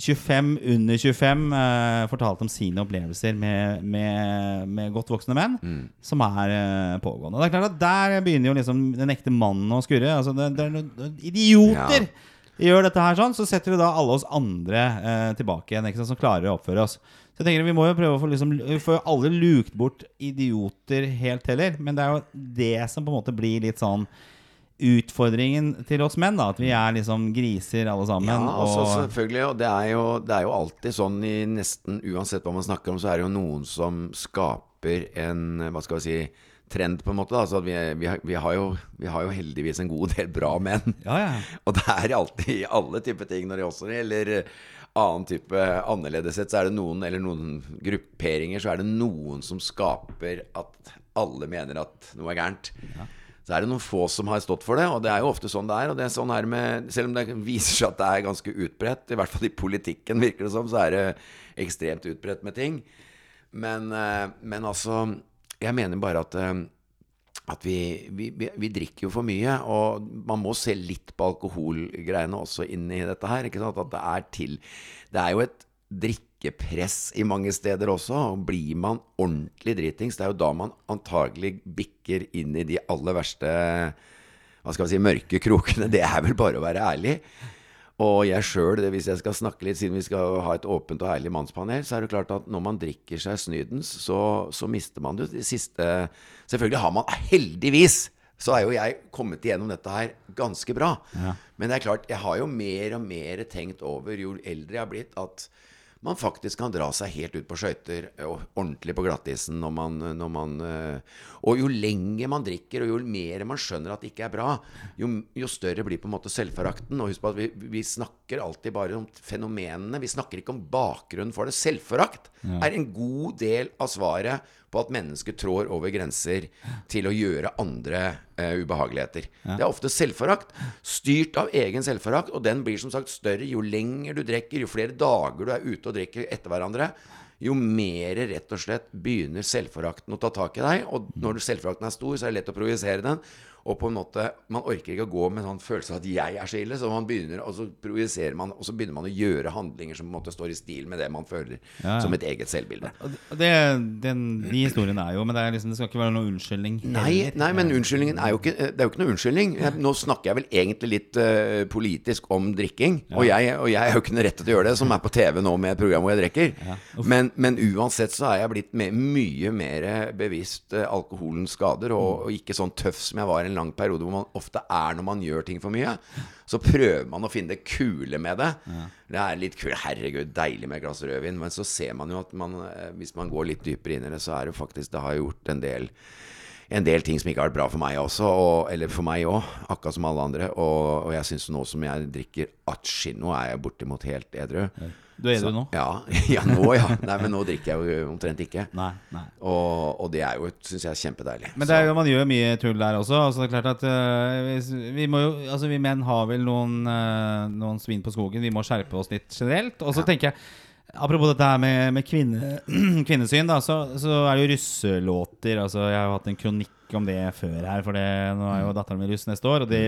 [SPEAKER 2] 25 under 25 uh, fortalte om sine opplevelser med, med, med godt voksne menn
[SPEAKER 3] Mm.
[SPEAKER 2] som er uh, pågående. Og det er klart at Der begynner jo liksom den ekte mannen å skurre. Altså, det, det er noen idioter!
[SPEAKER 3] Ja.
[SPEAKER 2] gjør dette her sånn, så setter du da alle oss andre uh, tilbake igjen, som klarer å oppføre oss. Så jeg tenker Vi må jo prøve å få liksom, Vi får aldri lukt bort idioter helt heller, men det er jo det som på en måte blir litt sånn utfordringen til oss menn. da At vi er liksom griser alle sammen.
[SPEAKER 3] Ja, altså
[SPEAKER 2] og,
[SPEAKER 3] selvfølgelig. Og det er, jo, det er jo alltid sånn i nesten uansett hva man snakker om, så er det jo noen som skaper en Hva skal vi si trend, på en måte. da Altså at vi, vi, vi, har jo, vi har jo heldigvis en god del bra menn.
[SPEAKER 2] ja, ja.
[SPEAKER 3] Og det er alltid i alle typer ting når det også gjelder annen type annerledeshet, så er det noen, eller noen grupperinger, så er det noen som skaper at alle mener at noe er gærent. Så er det noen få som har stått for det, og det er jo ofte sånn det er. Og det er sånn her med, selv om det viser seg at det er ganske utbredt, i hvert fall i politikken virker det som, så er det ekstremt utbredt med ting. Men, eh, men altså Jeg mener bare at eh, at vi, vi, vi, drikker jo for mye, og man må se litt på alkoholgreiene også inni dette her. ikke sant? At det er til Det er jo et drikkepress i mange steder også. og Blir man ordentlig dritings, det er jo da man antagelig bikker inn i de aller verste hva skal vi si, mørke krokene. Det er vel bare å være ærlig. Og jeg sjøl, hvis jeg skal snakke litt, siden vi skal ha et åpent og ærlig mannspanel, så er det klart at når man drikker seg snydens, så, så mister man det de siste Selvfølgelig har man Heldigvis så er jo jeg kommet igjennom dette her ganske bra. Men det er klart, jeg har jo mer og mer tenkt over, jo eldre jeg har blitt, at man faktisk kan dra seg helt ut på skøyter og ordentlig på glattisen når man, når man eh, Og jo lenger man drikker, og jo mer man skjønner at det ikke er bra, jo, jo større blir på en måte selvforakten. Og husk på at vi, vi snakker alltid bare om fenomenene. Vi snakker ikke om bakgrunnen for det. Selvforakt er en god del av svaret på at mennesker trår over grenser til å gjøre andre uh, ubehageligheter. Det er ofte selvforakt. Styrt av egen selvforakt, og den blir som sagt større jo lenger du drikker, jo flere dager du er ute og drikker etter hverandre. Jo mer rett og slett begynner selvforakten å ta tak i deg. Og når selvforakten er stor, så er det lett å projisere den. Og på en måte, Man orker ikke å gå med en sånn følelse av at 'jeg er så ille', så man begynner, og så projiserer man, og så begynner man å gjøre handlinger som på en måte står i stil med det man føler
[SPEAKER 2] Ja, ja.
[SPEAKER 3] som et eget selvbilde.
[SPEAKER 2] Det, den, de historiene er jo Men det, liksom, det skal ikke være noen unnskyldning.
[SPEAKER 3] Nei, nei, men unnskyldningen er jo ikke Det er jo ikke noe unnskyldning. Jeg, nå snakker jeg vel egentlig litt uh, politisk om drikking. Og, jeg, og jeg er jo ikke noe rett til å gjøre det, som er på TV nå med et program hvor jeg drikker. Men, men uansett så er jeg blitt med mye mer bevisst eh, alkoholens skader, og, og ikke sånn tøff som jeg var en lang periode, hvor man ofte er når man gjør ting for mye. Så prøver man å finne det kule med det. Det er litt kult. Herregud, deilig med et glass rødvin. Men så ser man jo at man, eh, hvis man går litt dypere inn i det, så er det faktisk Det har gjort en del en del ting som ikke har vært bra for meg også, og, eller for meg òg, akkurat som alle andre. Og, og jeg syns nå som jeg drikker atskino, er jeg bortimot helt edru.
[SPEAKER 2] Du er edru nå?
[SPEAKER 3] Ja, ja, nå ja. Nei, men nå drikker jeg jo omtrent ikke.
[SPEAKER 2] Nei. nei.
[SPEAKER 3] Og, og det er jo, syns jeg, kjempedeilig.
[SPEAKER 2] Men det er jo, man gjør mye tull der også. Altså, det er klart at uh, vi, vi, må jo, altså, vi menn har vel noen, uh, noen svin på skogen. Vi må skjerpe oss litt generelt. Og så tenker jeg Apropos dette her med, med kvinne, kvinnesyn, da, så, så er det jo russelåter. Altså, jeg har jo hatt en kronikk om det før her, for det, nå er jo datteren min russ neste år. Og de,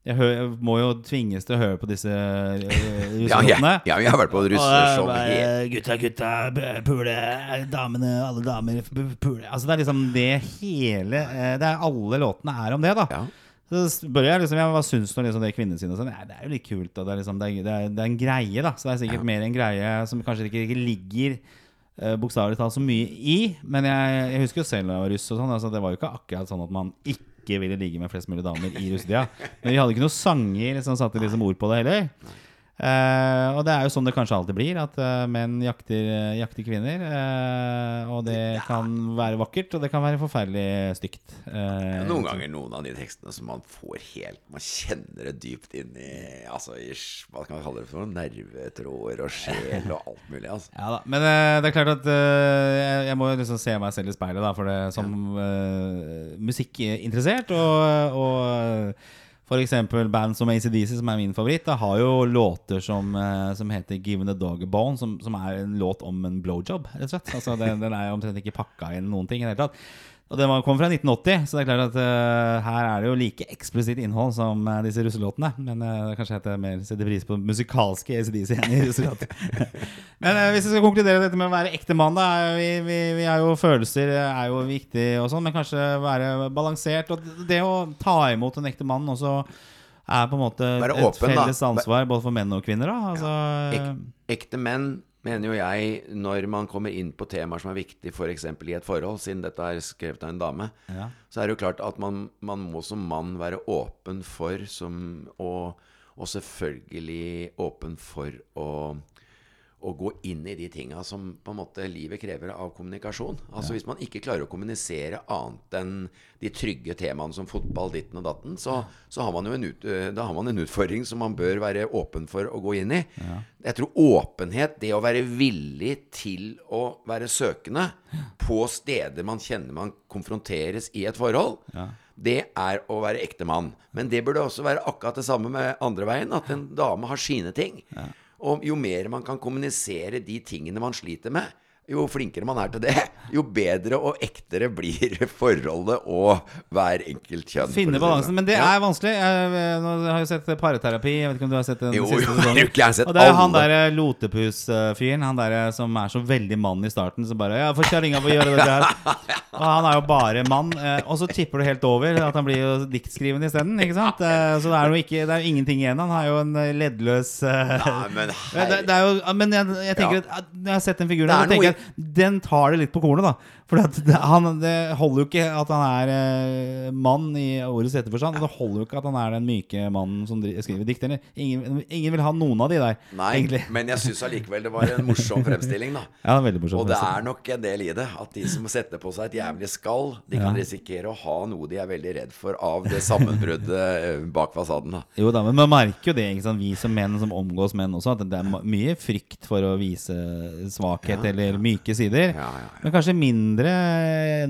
[SPEAKER 2] jeg, hø, jeg må jo tvinges til å høre på disse russelåtene.
[SPEAKER 3] Ja, vi
[SPEAKER 2] russelåtene.
[SPEAKER 3] ja, jeg har vært på russeshow
[SPEAKER 2] Gutta, gutta, pule, damene, alle damer, pule Altså Det er liksom det hele eh, Det er Alle låtene er om det, da.
[SPEAKER 3] Ja.
[SPEAKER 2] Så spør jeg liksom, ja, hva syns du om liksom det kvinnesynet? Sånn? Ja, det er jo litt kult. Da. Det, er liksom, det, er, det, er, det er en greie, da. Så det er sikkert mer en greie som kanskje ikke, ikke ligger uh, bokstavelig talt så mye i. Men jeg, jeg husker jo selv da jeg var russ og sånn. Altså, det var jo ikke akkurat sånn at man ikke ville ligge med flest mulig damer i russetida. Men vi hadde ikke noen sanger som satte liksom ord på det heller. Eh, og det er jo sånn det kanskje alltid blir, at uh, menn jakter, jakter kvinner. Uh, og det kan være vakkert, og det kan være forferdelig stygt. Eh,
[SPEAKER 3] Noen ganger noen av de tekstene som man får helt Man kjenner det dypt inn i Altså i Hva kan man kalle det for noe? Nervetråder og sjel og alt mulig. Altså.
[SPEAKER 2] Ja da, Men eh, det er klart at eh, jeg, jeg må jo liksom se meg selv i speilet, da, for det som eh, musikkinteressert. Og, og f.eks. band som ACDC, som er min favoritt, da, har jo låter som, eh, som heter 'Given a Dog a Bone', som, som er en låt om en blowjob, rett og slett. Altså, den, den er omtrent ikke pakka inn noen ting i det hele tatt. Og den kom fra 1980, så det er klart at uh, her er det jo like eksplisitt innhold som uh, disse russelåtene. Men uh, kanskje jeg mer setter pris på musikalske ACDC enn i russelåter. Men hvis vi skal konkludere dette med å være ekte mann, da er vi, vi, vi er jo Følelser er jo viktig og sånn, men kanskje være balansert. Og det å ta imot en ekte mann også er på en måte
[SPEAKER 3] åpen, et
[SPEAKER 2] felles ansvar både for menn og kvinner. Da. Altså,
[SPEAKER 3] Ek, ekte menn, mener jo jeg, når man kommer inn på temaer som er viktige f.eks. i et forhold, siden dette er skrevet av en dame,
[SPEAKER 2] Ja.
[SPEAKER 3] så er det jo klart at man, man må som mann være åpen for som, og, og selvfølgelig åpen for å å gå inn i de tinga som på en måte livet krever av kommunikasjon. Altså Hvis man ikke klarer å kommunisere annet enn de trygge temaene som fotball, ditten og datten, så, så har man jo en, ut, eh, da har man en utfordring som man bør være åpen for å gå inn i. Jeg tror åpenhet, det å være villig til å være søkende på steder man kjenner man konfronteres i et forhold, det er å være ekte mann. Men det burde også være akkurat det samme med andre veien, at en dame har sine ting. Og jo mer man kan kommunisere de tingene man sliter med, jo flinkere man er til det, jo bedre og ektere blir forholdet og hver enkelt kjønn.
[SPEAKER 2] Finne
[SPEAKER 3] det
[SPEAKER 2] balansen.
[SPEAKER 3] sånn.
[SPEAKER 2] Men det
[SPEAKER 3] Ja.
[SPEAKER 2] er vanskelig. Jeg, nå har jeg sett parterapi. Jeg vet ikke om du har sett den
[SPEAKER 3] Jo,
[SPEAKER 2] siste
[SPEAKER 3] jo,
[SPEAKER 2] sesongen.
[SPEAKER 3] jeg har sett
[SPEAKER 2] Og det er han
[SPEAKER 3] alle.
[SPEAKER 2] der Lotepus-fyren. Han der som er så veldig mann i starten. Som bare Ja, for kjerringa å gjøre dette her. Og han er jo bare mann. eh, Og så tipper du helt over at han blir jo diktskrivende isteden. Ikke sant? Eh, Så det er jo ikke, det er jo ingenting igjen. Han har jo en eh, leddløs eh,
[SPEAKER 3] Nei, men
[SPEAKER 2] det, det jo, men jeg, jeg tenker
[SPEAKER 3] Ja.
[SPEAKER 2] at når jeg har sett den figuren,
[SPEAKER 3] Det er noe
[SPEAKER 2] den tar det litt på kornet, da. For det, han, det holder jo ikke at han er eh, mann i årets rette forstand. Det holder jo ikke at han er den myke mannen som skriver dikt. Ingen, ingen vil ha noen av de der,
[SPEAKER 3] Nei,
[SPEAKER 2] egentlig.
[SPEAKER 3] men jeg syns allikevel det var en morsom fremstilling, da.
[SPEAKER 2] Ja, veldig morsom
[SPEAKER 3] Og det er nok en del i det. At de som setter på seg et jævlig skall, de kan
[SPEAKER 2] Ja.
[SPEAKER 3] risikere å ha noe de er veldig redd for av det sammenbruddet eh, bak fasaden. da
[SPEAKER 2] Jo da, men man merker jo det, ikke sant? vi som menn som omgås menn også, at det er mye frykt for å vise svakhet eller myke sider.
[SPEAKER 3] Ja, ja.
[SPEAKER 2] Men kanskje mindre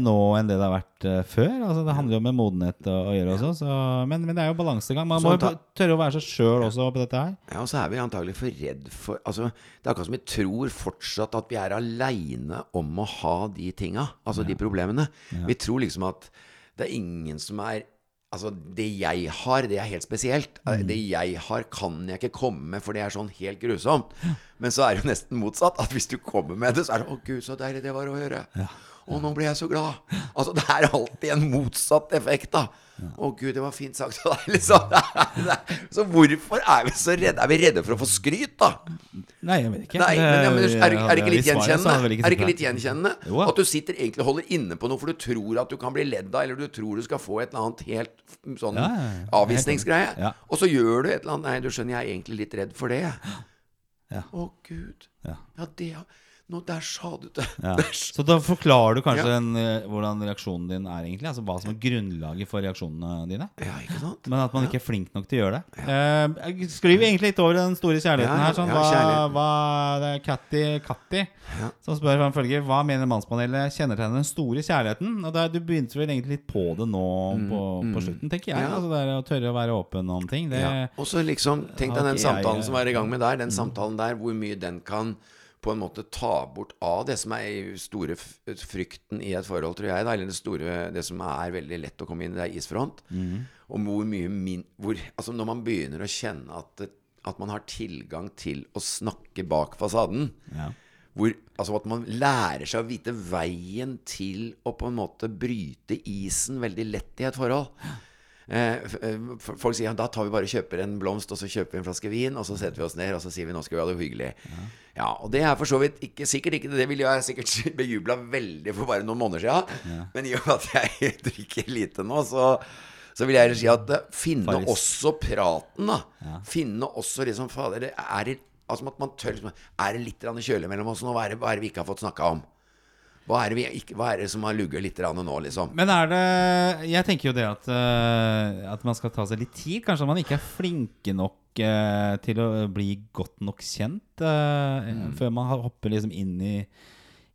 [SPEAKER 2] nå enn det det har vært eh, før. Altså, det handler jo med modenhet å, å gjøre også. Så, men, men det er jo balansegang. Man må jo tørre å være seg sjøl også på dette her.
[SPEAKER 3] Ja, og så er vi antagelig for redd for Altså, Det er akkurat som vi tror fortsatt at vi er aleine om å ha de tinga. Altså de problemene. Vi tror liksom at det er ingen som er Altså, det jeg har, det er helt spesielt.
[SPEAKER 2] Mm.
[SPEAKER 3] Det jeg har, kan jeg ikke komme med, for det er sånn helt grusomt. Men så er det jo nesten motsatt. At hvis du kommer med det, så er det 'Å, gud, så deilig det var å høre'. Å, nå ble jeg så glad. Altså, det er alltid en motsatt effekt, da. Å, gud, det var fint sagt av deg, liksom. Så hvorfor er vi så redde? Er vi redde for å få skryt, da?
[SPEAKER 2] Nei, jeg vet ikke.
[SPEAKER 3] Nei, men, ja, men er, er det ikke litt gjenkjennende? Er det ikke litt gjenkjennende? At du sitter egentlig og holder inne på noe for du tror at du kan bli ledd av, eller du tror du skal få et eller annet helt sånn avvisningsgreie. Og så gjør du et eller annet Nei, du skjønner, jeg er egentlig litt redd for det. Å, gud.
[SPEAKER 2] Ja.
[SPEAKER 3] det det Nå, der sa du det.
[SPEAKER 2] Ja. Så da forklarer du kanskje
[SPEAKER 3] Ja.
[SPEAKER 2] en, eh, hvordan reaksjonen din er, egentlig? Altså Hva som er grunnlaget for reaksjonene dine?
[SPEAKER 3] Ja, ikke sant?
[SPEAKER 2] Men at man ikke er flink nok til å gjøre det. Eh, jeg skriver egentlig litt over den store kjærligheten her. Sånn,
[SPEAKER 3] ja,
[SPEAKER 2] hva, hva, det er Catty, Catty som spør hva en følger Hva mener mannspanelet kjennetegner den store kjærligheten? Og der, Du begynte vel egentlig litt på det nå på, på slutten, tenker jeg.
[SPEAKER 3] Mm.
[SPEAKER 2] Altså det Å tørre å være åpen om ting. Det,
[SPEAKER 3] Ja. Og så liksom, tenk deg den
[SPEAKER 2] samtalen jeg-
[SPEAKER 3] som var i gang med der.
[SPEAKER 2] Mm.
[SPEAKER 3] Den samtalen der, hvor mye den kan på en måte ta bort av det som er store frykten i et forhold, tror jeg. Da, eller det store, det som er veldig lett å komme inn i, det er isfront.
[SPEAKER 2] Mm.
[SPEAKER 3] Og hvor mye min, hvor, altså Når man begynner å kjenne at, at man har tilgang til å snakke bak fasaden
[SPEAKER 2] Ja.
[SPEAKER 3] hvor, altså At man lærer seg å vite veien til å på en måte bryte isen veldig lett i et forhold. Eh, eh, folk sier ja, da tar vi bare kjøper en blomst og så kjøper vi en flaske vin, og så setter vi oss ned og så sier vi nå skal vi ha det hyggelig. Ja, Og det er for så vidt ikke sikkert ikke Det ville jeg sikkert bejubla veldig for bare noen måneder siden. Men i og med at jeg drikker lite nå, så så vil jeg heller si at eh, finne
[SPEAKER 2] Faris.
[SPEAKER 3] også praten, da. Finne også liksom Fader, det er Altså at man tør liksom Er det litt kjølig mellom oss nå? Hva er det, hva er det vi ikke har fått snakka om? Hva er, det vi ikke, hva er det som har lugget litt nå, liksom?
[SPEAKER 2] Men er det Jeg tenker jo det at, eh, at man skal ta seg litt tid. Kanskje man ikke er flinke nok eh, til å bli godt nok kjent eh,
[SPEAKER 3] Mm.
[SPEAKER 2] før man hopper liksom inn i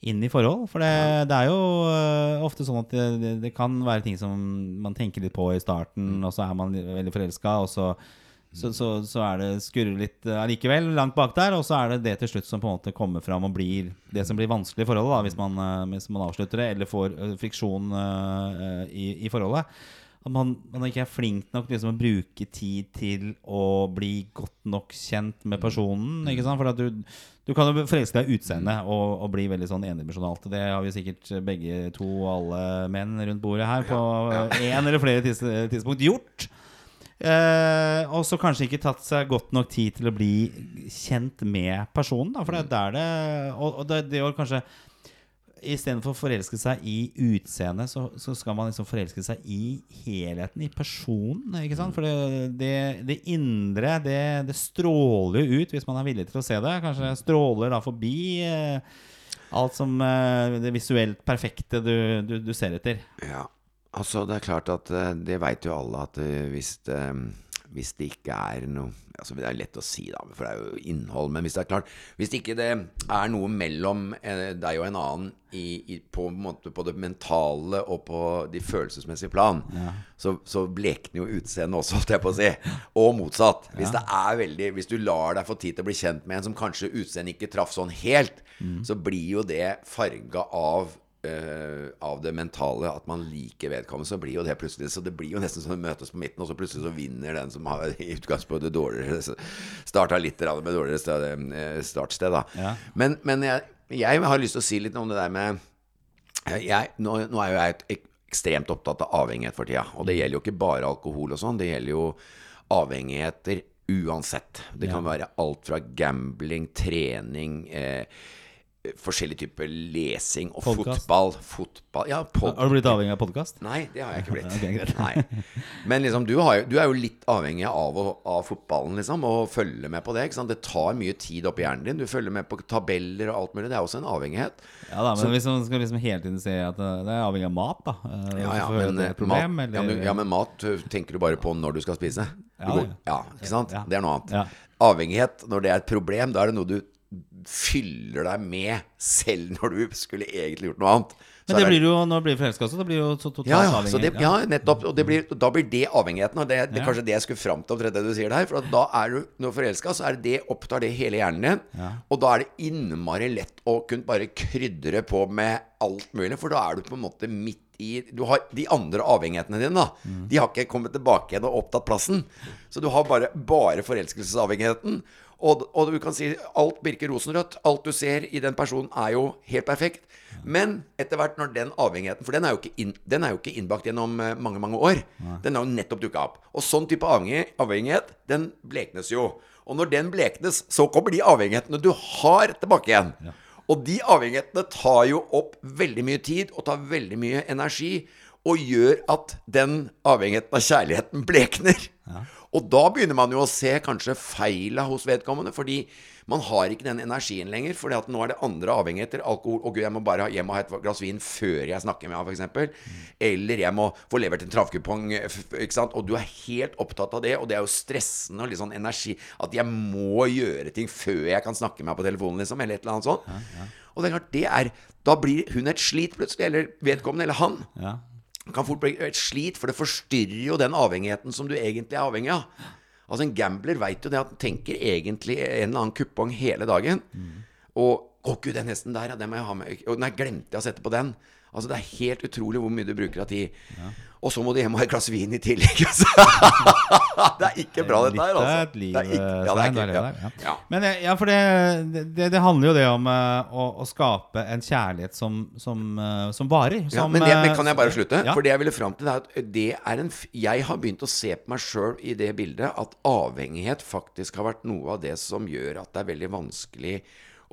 [SPEAKER 2] inn i forhold. For det, det er jo uh, ofte sånn at det, det, det kan være ting som man tenker litt på i starten,
[SPEAKER 3] Mm.
[SPEAKER 2] og så er man veldig forelska, og så, så, så, så er det skurrer litt allikevel, uh, langt bak der, og så er det det til slutt som på en måte kommer fram og blir det som blir vanskelig i forholdet, da, hvis man, uh, hvis man avslutter det, eller får uh, friksjon eh, i, i forholdet. At man, man ikke er flink nok liksom, å bruke tid til å bli godt nok kjent med personen. Ikke sant? For at du, du kan jo forelske deg i utseendet og, og bli veldig sånn endimensjonalt. Det har vi sikkert begge to, alle menn rundt bordet her, på én eller flere tids, tidspunkt gjort. Eh, og så kanskje ikke tatt seg godt nok tid til å bli kjent med personen. Da, for det er der det Og, og det, det å kanskje Istedenfor å forelske seg i utseendet, så, så skal man liksom forelske seg i helheten, i personen. Ikke sant? For det, det, det indre, det, det stråler jo ut hvis man er villig til å se det. Kanskje stråler da forbi eh, alt som eh, det visuelt perfekte du, du, du ser etter.
[SPEAKER 3] Ja, altså det er klart at eh, det veit jo alle at eh, hvis det, hvis det ikke er noe altså Det er lett å si, da, for det er jo innhold. Men hvis det er klart Hvis ikke det er noe mellom eh, deg og en annen i, i, på, en måte, på det mentale og på de følelsesmessige plan, så, så blekner jo utseendet også, holdt jeg på å si. Og motsatt. Hvis det er veldig Hvis du lar deg få tid til å bli kjent med en som kanskje utseendet ikke traff sånn helt, så blir jo det farga av eh, av det mentale, at man liker vedkommende, så blir jo det plutselig Så det blir jo nesten som det møtes på midten, og så plutselig så vinner den som har i utgangspunktet dårligere Starta litt med dårligere sted, eh, startsted, da.
[SPEAKER 2] Ja.
[SPEAKER 3] Men, men jeg, jeg har lyst til å si litt om det der med jeg, nå, nå er jo jeg et ekstremt opptatt av avhengighet for tida. Og det gjelder jo ikke bare alkohol og sånn, det gjelder jo avhengigheter uansett. Det kan være alt fra gambling, trening, eh, forskjellig typer lesing og
[SPEAKER 2] Podcast.
[SPEAKER 3] fotball. Fotball Ja.
[SPEAKER 2] Har du blitt avhengig av podkast?
[SPEAKER 3] Nei, det har jeg ikke blitt. okay. Men liksom, du, har du er jo litt avhengig av, av fotballen, liksom, og følger med på det. Det tar mye tid oppi hjernen din. Du følger med på tabeller og alt mulig. Det er også en avhengighet.
[SPEAKER 2] Ja da, men hvis man skal liksom hele tiden se at uh, det er avhengig av mat, da uh,
[SPEAKER 3] Ja, ja, men, eh,
[SPEAKER 2] problem,
[SPEAKER 3] mat, ja, men, ja, men mat tenker du bare på når du skal spise. Du
[SPEAKER 2] Ja,
[SPEAKER 3] går-
[SPEAKER 2] ja.
[SPEAKER 3] ikke sant? Det er noe annet. Avhengighet, når det er et problem, da er det noe du fyller deg med selv når du skulle egentlig gjort noe annet. Så
[SPEAKER 2] Men det blir jo, når du blir forelska også, det blir jo så totalt
[SPEAKER 3] ja, ja,
[SPEAKER 2] avhengig.
[SPEAKER 3] så det, ja, nettopp. Og det blir, da blir det avhengigheten. Og det, er
[SPEAKER 2] Ja.
[SPEAKER 3] kanskje det jeg skulle fram til omtrent det du sier der. For da er du når forelska, så er det det opptar det hele hjernen din.
[SPEAKER 2] Ja.
[SPEAKER 3] Og da er det innmari lett å kunne bare krydre på med alt mulig, for da er du på en måte midt i Du har de andre avhengighetene dine, da.
[SPEAKER 2] Mm.
[SPEAKER 3] De har ikke kommet tilbake igjen og opptatt plassen. Så du har bare, bare forelskelsesavhengigheten. Og, og du kan si alt virker rosenrødt. Alt du ser i den personen, er jo helt perfekt. Men etter hvert når den avhengigheten For den er jo ikke, inn, den er jo ikke innbakt gjennom eh, mange mange år. Den har jo nettopp dukka opp. Og sånn type avhengighet, den bleknes jo. Og når den bleknes, så kommer de avhengighetene du har, tilbake igjen. Og de avhengighetene tar jo opp veldig mye tid og tar veldig mye energi. Og gjør at den avhengigheten av kjærligheten blekner. Og da begynner man jo å se kanskje feila hos vedkommende, fordi man har ikke den energien lenger. Fordi at nå er det andre avhengigheter. Alkohol. Å gud, jeg må bare jeg må ha et glass vin før jeg snakker med henne, f.eks. Eller jeg må få levert en travkupong. Ikke sant? Og du er helt opptatt av det, og det er jo stressende og litt sånn energi. At jeg må gjøre ting før jeg kan snakke med henne på telefonen, liksom. Eller et eller annet sånt. Og det er klart, det er Da blir hun et slit plutselig. Eller vedkommende, eller han
[SPEAKER 2] Ja.
[SPEAKER 3] Kan fort bli et slit, for det forstyrrer jo den avhengigheten som du egentlig er avhengig av. Altså En gambler veit jo det at han tenker egentlig en eller annen kupong hele dagen. Og 'Å, gud, den hesten der, ja, den må jeg ha med.' Og nei, glemte jeg å sette på den. Altså Det er helt utrolig hvor mye du bruker av tid. Og så må du hjem og ha et glass vin i tillegg. Altså. det er ikke bra, dette her. Altså.
[SPEAKER 2] et liv,
[SPEAKER 3] Det er ikke, ja, det er ikke, ja.
[SPEAKER 2] ja.
[SPEAKER 3] Ja.
[SPEAKER 2] Men eh, ja, for det, det, det handler jo det om eh, å, å skape en kjærlighet som, som, eh, som varer.
[SPEAKER 3] Ja, men, det, men kan jeg bare slutte?
[SPEAKER 2] Ja.
[SPEAKER 3] For det jeg ville fram til, er at det er en Jeg har begynt å se på meg sjøl i det bildet at avhengighet faktisk har vært noe av det som gjør at det er veldig vanskelig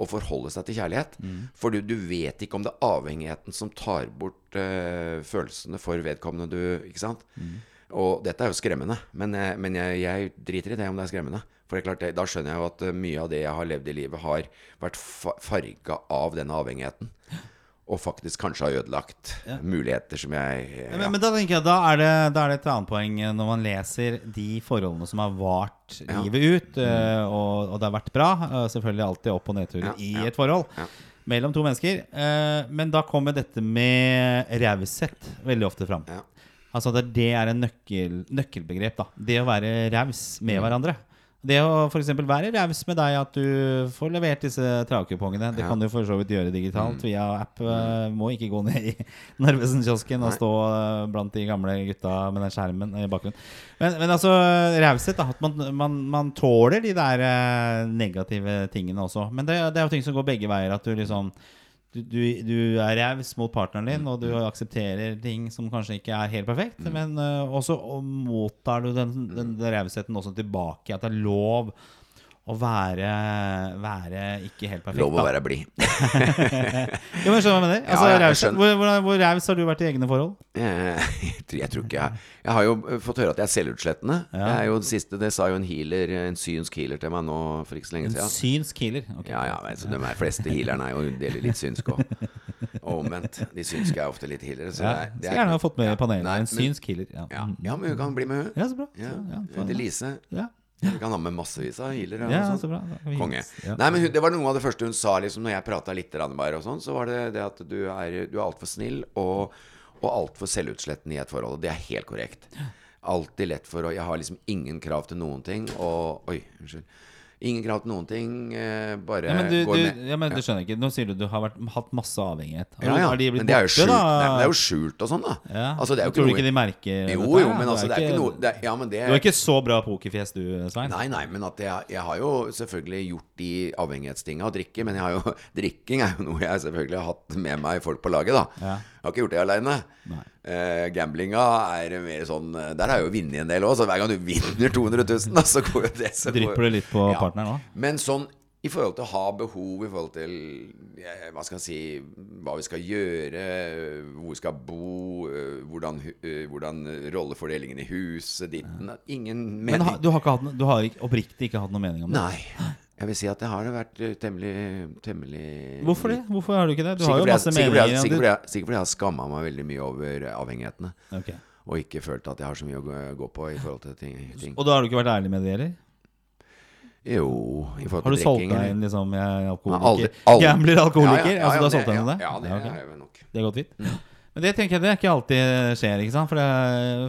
[SPEAKER 3] å forholde seg til kjærlighet.
[SPEAKER 2] Mm.
[SPEAKER 3] For du, du vet ikke om det er avhengigheten som tar bort uh, følelsene for vedkommende du Ikke sant?
[SPEAKER 2] Mm.
[SPEAKER 3] Og dette er jo skremmende, men, jeg, men jeg, jeg driter i det om det er skremmende. For det er klart, det, da skjønner jeg jo at eh, mye av det jeg har levd i livet, har vært fa farga av denne avhengigheten. Og faktisk kanskje har ødelagt muligheter som jeg ja.
[SPEAKER 2] Men, men da tenker jeg, da er, det, da er det et annet poeng eh, når man leser de forholdene som har vart
[SPEAKER 3] Ja.
[SPEAKER 2] livet ut, eh, og, og det har vært bra. eh, Selvfølgelig alltid opp- og nedturer
[SPEAKER 3] Ja,
[SPEAKER 2] i
[SPEAKER 3] ja.
[SPEAKER 2] et forhold
[SPEAKER 3] Ja.
[SPEAKER 2] mellom to mennesker. eh, Men da kommer dette med raushet veldig ofte fram.
[SPEAKER 3] Ja.
[SPEAKER 2] Altså det, det er en nøkkel, nøkkelbegrep. da Det å være raus med
[SPEAKER 3] Mm.
[SPEAKER 2] hverandre. Det å f.eks. være raus med deg, at du får levert disse travkupongene. Det
[SPEAKER 3] Ja. Mm.
[SPEAKER 2] kan du for så vidt gjøre digitalt via app. Mm. Må ikke gå ned i Narvesen-kiosken og stå eh, blant de gamle gutta med den skjermen i bakgrunnen. Men, men altså, raushet, da. At man, man, man tåler de der eh, negative tingene også. Men det, det er jo ting som går begge veier. At du liksom du, du, du er raus mot partneren din, og du aksepterer ting som kanskje ikke er helt perfekt.
[SPEAKER 3] Mm.
[SPEAKER 2] Men uh, også og mottar du den, den, den rausheten også tilbake. At det er lov å være, være ikke helt perfekt.
[SPEAKER 3] Lov å være blid.
[SPEAKER 2] Jo, men skjønner hva jeg mener? Altså,
[SPEAKER 3] ja, jeg skjønner.
[SPEAKER 2] hvor hvor, hvor raus har du vært i egne forhold?
[SPEAKER 3] Eh, Jeg, tror- jeg tror ikke jeg Jeg har jo eh, fått høre at jeg er selvutslettende.
[SPEAKER 2] Ja.
[SPEAKER 3] Jeg er jo den siste, Det sa jo en healer En synsk healer til meg nå for ikke så lenge
[SPEAKER 2] En synsk healer. Ok.
[SPEAKER 3] Ja, ja, Altså, De fleste healerne er jo deler litt synsk òg. Og omvendt. De synske er ofte litt healere. Så
[SPEAKER 2] Ja,
[SPEAKER 3] det er, det er
[SPEAKER 2] gjerne ha fått med i panelet. en synsk healer. Ja.
[SPEAKER 3] Men hun kan bli med, hun.
[SPEAKER 2] ja, så bra.
[SPEAKER 3] Ja,
[SPEAKER 2] ja,
[SPEAKER 3] Hun heter Lise.
[SPEAKER 2] ja.
[SPEAKER 3] Vi kan ha med massevis av healere.
[SPEAKER 2] ja,
[SPEAKER 3] sånn.
[SPEAKER 2] så bra.
[SPEAKER 3] Konge.
[SPEAKER 2] Ja.
[SPEAKER 3] Nei, men hun, Det var noe av det første hun sa liksom når jeg prata litt bare, og sånn, så var det det at du er, du er altfor snill og, og altfor selvutslettende i et forhold. Og det er helt korrekt. Alltid lett for å Jeg har liksom ingen krav til noen ting. Og Oi, unnskyld. Ingen krav til noen ting. Eh, bare
[SPEAKER 2] Ja, men du,
[SPEAKER 3] går
[SPEAKER 2] du,
[SPEAKER 3] med.
[SPEAKER 2] ja, men du skjønner ikke. Nå sier du du har vært, hatt masse avhengighet. Har,
[SPEAKER 3] Ja, ja.
[SPEAKER 2] har de blitt
[SPEAKER 3] Men det er jo skjult? Nei, det er jo skjult og sånn, da.
[SPEAKER 2] Ja.
[SPEAKER 3] Altså, det er jo
[SPEAKER 2] Tror du
[SPEAKER 3] ikke noe
[SPEAKER 2] de merker
[SPEAKER 3] Jo, jo, men altså, det er ikke noe det er, Ja, men det
[SPEAKER 2] Du har ikke så bra pokerfjes du, Svein.
[SPEAKER 3] Nei, nei, men at jeg, jeg har jo selvfølgelig gjort de avhengighetstinga å drikke. Men jeg har jo, drikking er jo noe jeg selvfølgelig har hatt med meg folk på laget, da.
[SPEAKER 2] Ja.
[SPEAKER 3] Jeg har ikke gjort det aleine.
[SPEAKER 2] Nei.
[SPEAKER 3] Eh, gamblinga er mer sånn eh, Der har jeg jo vunnet en del òg, så hver gang du vinner 200 000, da, så går jo det så
[SPEAKER 2] Drypper det litt på
[SPEAKER 3] Ja.
[SPEAKER 2] partneren òg?
[SPEAKER 3] Men sånn I forhold til å ha behov, i forhold til hva skal jeg si Hva vi skal gjøre, hvor vi skal bo, eh, hvordan, hvordan rollefordelingen i huset Ditten Ingen
[SPEAKER 2] Men
[SPEAKER 3] mening.
[SPEAKER 2] ha, du har, hatt, du har oppriktig ikke hatt noe mening om det?
[SPEAKER 3] Nei. Jeg vil si at det har vært eh, temmelig, temmelig
[SPEAKER 2] Hvorfor det? Hvorfor har du ikke det? Du har
[SPEAKER 3] Sikkert
[SPEAKER 2] jo
[SPEAKER 3] fordi jeg-
[SPEAKER 2] masse
[SPEAKER 3] jeg-
[SPEAKER 2] meninger.
[SPEAKER 3] sikkert fordi jeg- sikkert fordi jeg har skamma meg veldig mye over avhengighetene.
[SPEAKER 2] Okay.
[SPEAKER 3] Og ikke følt at jeg har så mye å gå, på i forhold til ting. ting.
[SPEAKER 2] Og da har du ikke vært ærlig med det heller?
[SPEAKER 3] Jo, i forhold
[SPEAKER 2] Har
[SPEAKER 3] til
[SPEAKER 2] du solgt deg inn liksom jeg er alkoholiker? Gambler, alkoholiker?
[SPEAKER 3] Ja, ja, ja,
[SPEAKER 2] altså, du har
[SPEAKER 3] ja,
[SPEAKER 2] solgt deg inn det?
[SPEAKER 3] Ja, det har jo nok.
[SPEAKER 2] Det er godt vidt. Men det tenker jeg det er ikke alltid skjer, ikke sant? For det,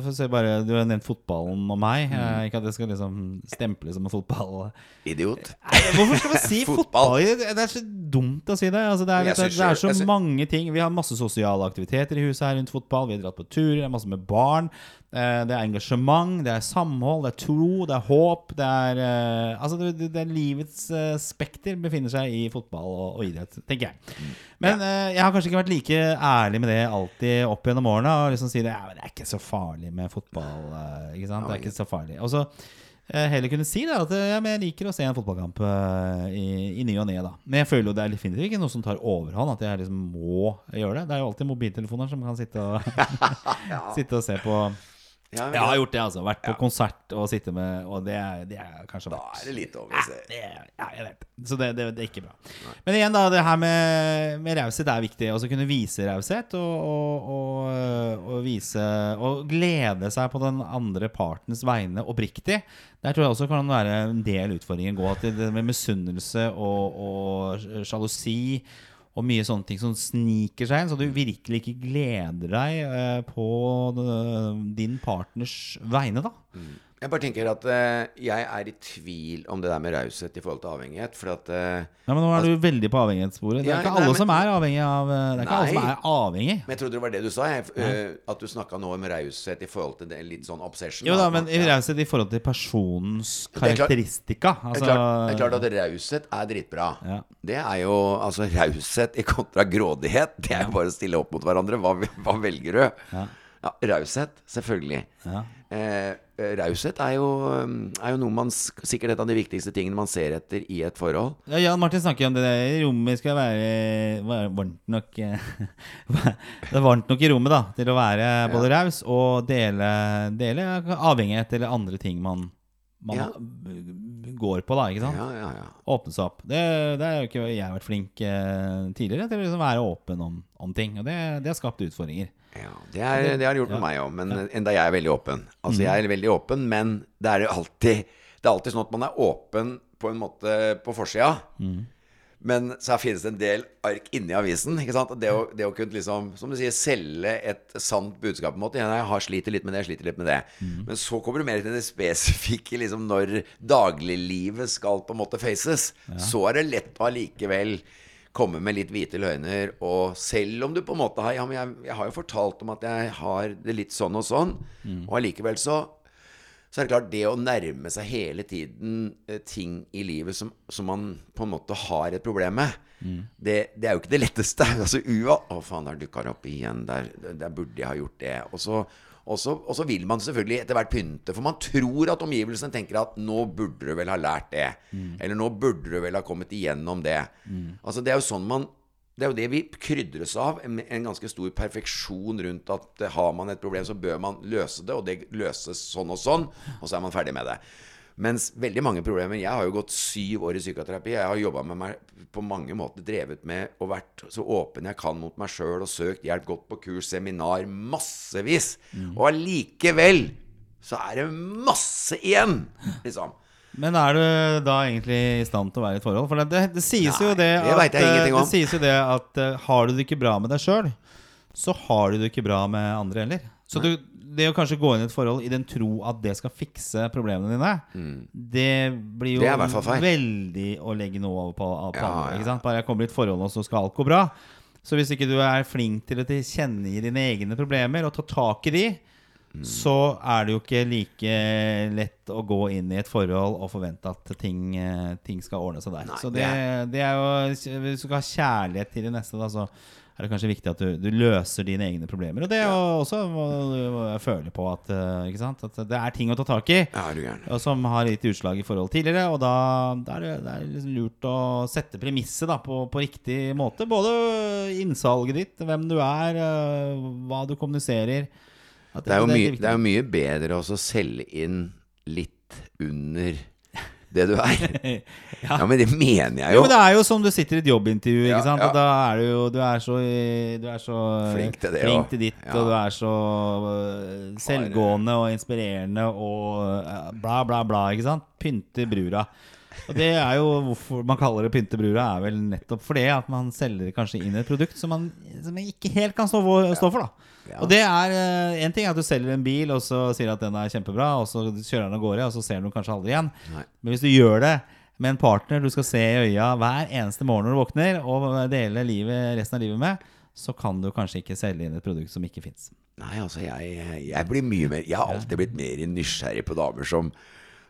[SPEAKER 2] for se bare, Du har nevnt fotballen og meg.
[SPEAKER 3] Mm.
[SPEAKER 2] Ikke at det skal liksom stemple som en fotball...
[SPEAKER 3] Idiot.
[SPEAKER 2] Nei, Hvorfor skal man si
[SPEAKER 3] Fotball.
[SPEAKER 2] fotball? Det er så dumt å si det. Altså, det, er,
[SPEAKER 3] Jeg
[SPEAKER 2] det, er så mange ting. Vi har masse sosiale aktiviteter i huset her rundt fotball. Vi har dratt på turer, det er masse med barn. Eh, Det er engasjement, det er samhold, det er tro, det er håp. Det er, uh, altså det, det- er livets uh, spekter befinner seg i fotball og, og idrett, tenker jeg. Men eh, jeg har kanskje ikke vært like ærlig med det alltid opp gjennom årene. Og liksom si det, ja, det er ikke så farlig med fotball. Ikke sant? Det er ikke så farlig. Og så heller kunne si da, at ja, jeg liker å se en fotballkamp i, i ny og ne. Men jeg føler jo det er definitivt ikke noe som tar overhånd. At jeg liksom må gjøre det. Det er jo alltid mobiltelefoner som kan sitte og, sitte og se på.
[SPEAKER 3] Ja,
[SPEAKER 2] Jeg har gjort det, altså. Vært på konsert og sitte med Og det er, det er kanskje
[SPEAKER 3] Da er det litt over. se.
[SPEAKER 2] det, ja, jeg vet. Så det, det, det er ikke bra. Men igjen, da. Det her med, med raushet er viktig. Også kunne vise raushet. Og, og, og, og vise Og glede seg på den andre partens vegne oppriktig. Der tror jeg også kan være en del utfordringer gå til det med misunnelse og, og sjalusi. Og mye sånne ting som sniker seg inn, så du virkelig ikke gleder deg eh, på eh, din partners vegne, da.
[SPEAKER 3] Jeg bare tenker at uh, jeg er i tvil om det der med raushet i forhold til avhengighet. For at uh,
[SPEAKER 2] Ja, men nå er du veldig på avhengighetssporet. Det er
[SPEAKER 3] Ja,
[SPEAKER 2] ikke
[SPEAKER 3] nei,
[SPEAKER 2] alle
[SPEAKER 3] men-
[SPEAKER 2] som er avhengig av eh, Det er ikke alle som er avhengig.
[SPEAKER 3] Men jeg trodde det var det du sa. Jeg, uh, at du snakka nå om raushet i forhold til det litt sånn obsession.
[SPEAKER 2] Jo da, men
[SPEAKER 3] ja.
[SPEAKER 2] raushet i forhold til personens
[SPEAKER 3] er
[SPEAKER 2] karakteristika.
[SPEAKER 3] Det
[SPEAKER 2] Altså,
[SPEAKER 3] er klart, det er klart at raushet er dritbra.
[SPEAKER 2] Ja.
[SPEAKER 3] Det er jo altså raushet i kontra grådighet. Det er jo bare å stille opp mot hverandre. Hva, hva velger du?
[SPEAKER 2] Ja.
[SPEAKER 3] Ja, raushet, selvfølgelig.
[SPEAKER 2] Ja.
[SPEAKER 3] Eh, eh, raushet er, um, er jo noe man sikkert et av de viktigste tingene man ser etter i et forhold.
[SPEAKER 2] Ja, Jan Martin snakker om det der rommet skal være, være varmt nok eh, Det er varmt nok i rommet da til å være både raus og dele, dele avhengighet eller andre ting man, man
[SPEAKER 3] Ja.
[SPEAKER 2] går på, da. ikke sant?
[SPEAKER 3] Ja, ja, ja.
[SPEAKER 2] Åpne seg opp. Det, det er jo ikke jeg har vært flink eh, tidligere til å liksom være åpen om, om ting. Og det, det har skapt utfordringer.
[SPEAKER 3] Ja, det, er, det har det gjort med meg òg, men enda jeg er veldig åpen. Altså,
[SPEAKER 2] Mm.
[SPEAKER 3] jeg er veldig åpen, men det er alltid Det er alltid sånn at man er åpen på en måte på forsida.
[SPEAKER 2] Mm.
[SPEAKER 3] Men så finnes det en del ark inni avisen. Ikke sant? Det å, det å kunne liksom, som du sier, selge et sant budskap. på en måte Jeg har sliter litt med det, jeg sliter litt med det.
[SPEAKER 2] Mm.
[SPEAKER 3] Men så kommer du mer til det spesifikke liksom når dagliglivet skal på en måte faces. Så er det lett å allikevel komme med litt hvite løgner. Og selv om du på en måte har ja, men jeg, jeg har jo fortalt om at jeg har det litt sånn og sånn, og allikevel så så er det klart, det å nærme seg hele tiden eh, ting i livet som, som man på en måte har et problem med, det, det er jo ikke det letteste. Altså, ua, Å, faen, der dukka det opp igjen. Der, der burde jeg ha gjort det. Og så, og, så, og så vil man selvfølgelig etter hvert pynte, for man tror at omgivelsene tenker at nå burde du vel ha lært det. Eller nå burde du vel ha kommet igjennom det. Altså, det er jo sånn man det er jo det vi krydres av. En, en ganske stor perfeksjon rundt at har man et problem, så bør man løse det, og det løses sånn og sånn, og så er man ferdig med det. Mens veldig mange problemer Jeg har jo gått syv år i psykoterapi. Jeg har jobba med meg på mange måter, drevet med og vært så åpen jeg kan mot meg sjøl, og søkt hjelp, gått på kurs, seminar, massevis. Og allikevel så er det masse igjen, liksom.
[SPEAKER 2] Men er du da egentlig i stand til å være i et forhold? For det, det, det sies
[SPEAKER 3] Nei,
[SPEAKER 2] jo det
[SPEAKER 3] det vet jeg
[SPEAKER 2] eh. Det sies jo det at eh, har du det ikke bra med deg sjøl, så har du det ikke bra med andre heller. Så du, det å kanskje gå inn i et forhold i den tro at det skal fikse problemene dine, det blir jo
[SPEAKER 3] Mm. Det
[SPEAKER 2] veldig å legge noe over på, på
[SPEAKER 3] Ja, ja.
[SPEAKER 2] Bare jeg kommer i et forhold, og så skal alt gå bra. Så hvis ikke du er flink til å tilkjennegi dine egne problemer og ta tak i de, så er det jo ikke like lett å gå inn i et forhold og forvente at ting, eh, ting skal ordne seg der.
[SPEAKER 3] Nei,
[SPEAKER 2] så
[SPEAKER 3] det
[SPEAKER 2] det, det er jo Hvis du skal ha kjærlighet til de neste, da, så er det kanskje viktig at du, du løser dine egne problemer. Og det jo også må du føle på at, eh, at det er ting å ta tak i.
[SPEAKER 3] Ja, du.
[SPEAKER 2] Og som har gitt utslag i forhold tidligere. Og da, da er det, det er liksom lurt å sette premisset på, på riktig måte. Både innsalget ditt, hvem du er, øh, hva du kommuniserer. At
[SPEAKER 3] Det er jo, mye, det er mye bedre å selge inn litt under det du er.
[SPEAKER 2] Ja.
[SPEAKER 3] Ja, men det mener jeg
[SPEAKER 2] Jo,
[SPEAKER 3] jo.
[SPEAKER 2] men Det er jo som du sitter i et jobbintervju.
[SPEAKER 3] Ja,
[SPEAKER 2] ikke sant?
[SPEAKER 3] ja.
[SPEAKER 2] Og da er du jo Du er så, du er så
[SPEAKER 3] Flink til det,
[SPEAKER 2] flink til ditt, og du er så øh, selvgående og inspirerende og øh, bla, bla, bla. Ikke sant? Pynte brura. Og det er jo hvorfor man kaller det pynte brura, er vel nettopp fordi at man selger kanskje inn et produkt som man, som man ikke helt kan stå for. Stå for da
[SPEAKER 3] Ja.
[SPEAKER 2] Og det er øh, En ting er at du selger en bil, og så sier at den er kjempebra, og så kjører den av gårde, og så ser du den kanskje aldri igjen.
[SPEAKER 3] Nei.
[SPEAKER 2] Men hvis du gjør det med en partner du skal se i øya hver eneste morgen når du våkner, og dele livet, resten av livet med, så kan du kanskje ikke selge inn et produkt som ikke fins.
[SPEAKER 3] Nei, altså, jeg, jeg blir mye mer Jeg har alltid blitt mer nysgjerrig på damer som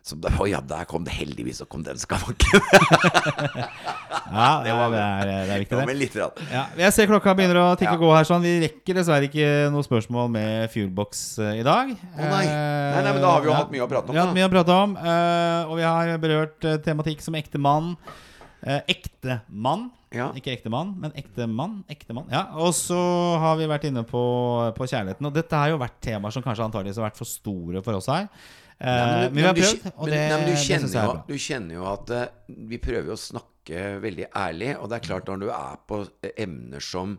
[SPEAKER 3] som da, Å ja, der kom det heldigvis, så kom den skavanken.
[SPEAKER 2] Ja, det, er, det er viktig,
[SPEAKER 3] Ja,
[SPEAKER 2] det.
[SPEAKER 3] men litt rann.
[SPEAKER 2] Ja, jeg ser klokka begynner å tikke
[SPEAKER 3] Ja.
[SPEAKER 2] og gå her. sånn Vi rekker dessverre ikke noe spørsmål med Fuelbox eh, i dag.
[SPEAKER 3] Å nei. Nei, nei, men da har vi jo hatt mye å prate om,
[SPEAKER 2] Vi har hatt mye å prate om eh, Og vi har berørt eh, tematikk som ekte mann. Uh, ekte mann.
[SPEAKER 3] Ja.
[SPEAKER 2] Ikke ekte mann, men ekte mann. Ja, og så har vi vært inne på, på kjærligheten. Og dette har jo vært temaer som kanskje antageligvis har vært for store for oss her. Eh,
[SPEAKER 3] Nei, men
[SPEAKER 2] men vi har prøvd, og det,
[SPEAKER 3] men du
[SPEAKER 2] det
[SPEAKER 3] kjenner
[SPEAKER 2] er
[SPEAKER 3] jo-. Du kjenner jo at eh, vi prøver å snakke veldig ærlig, og det er klart når du er på eh, emner som,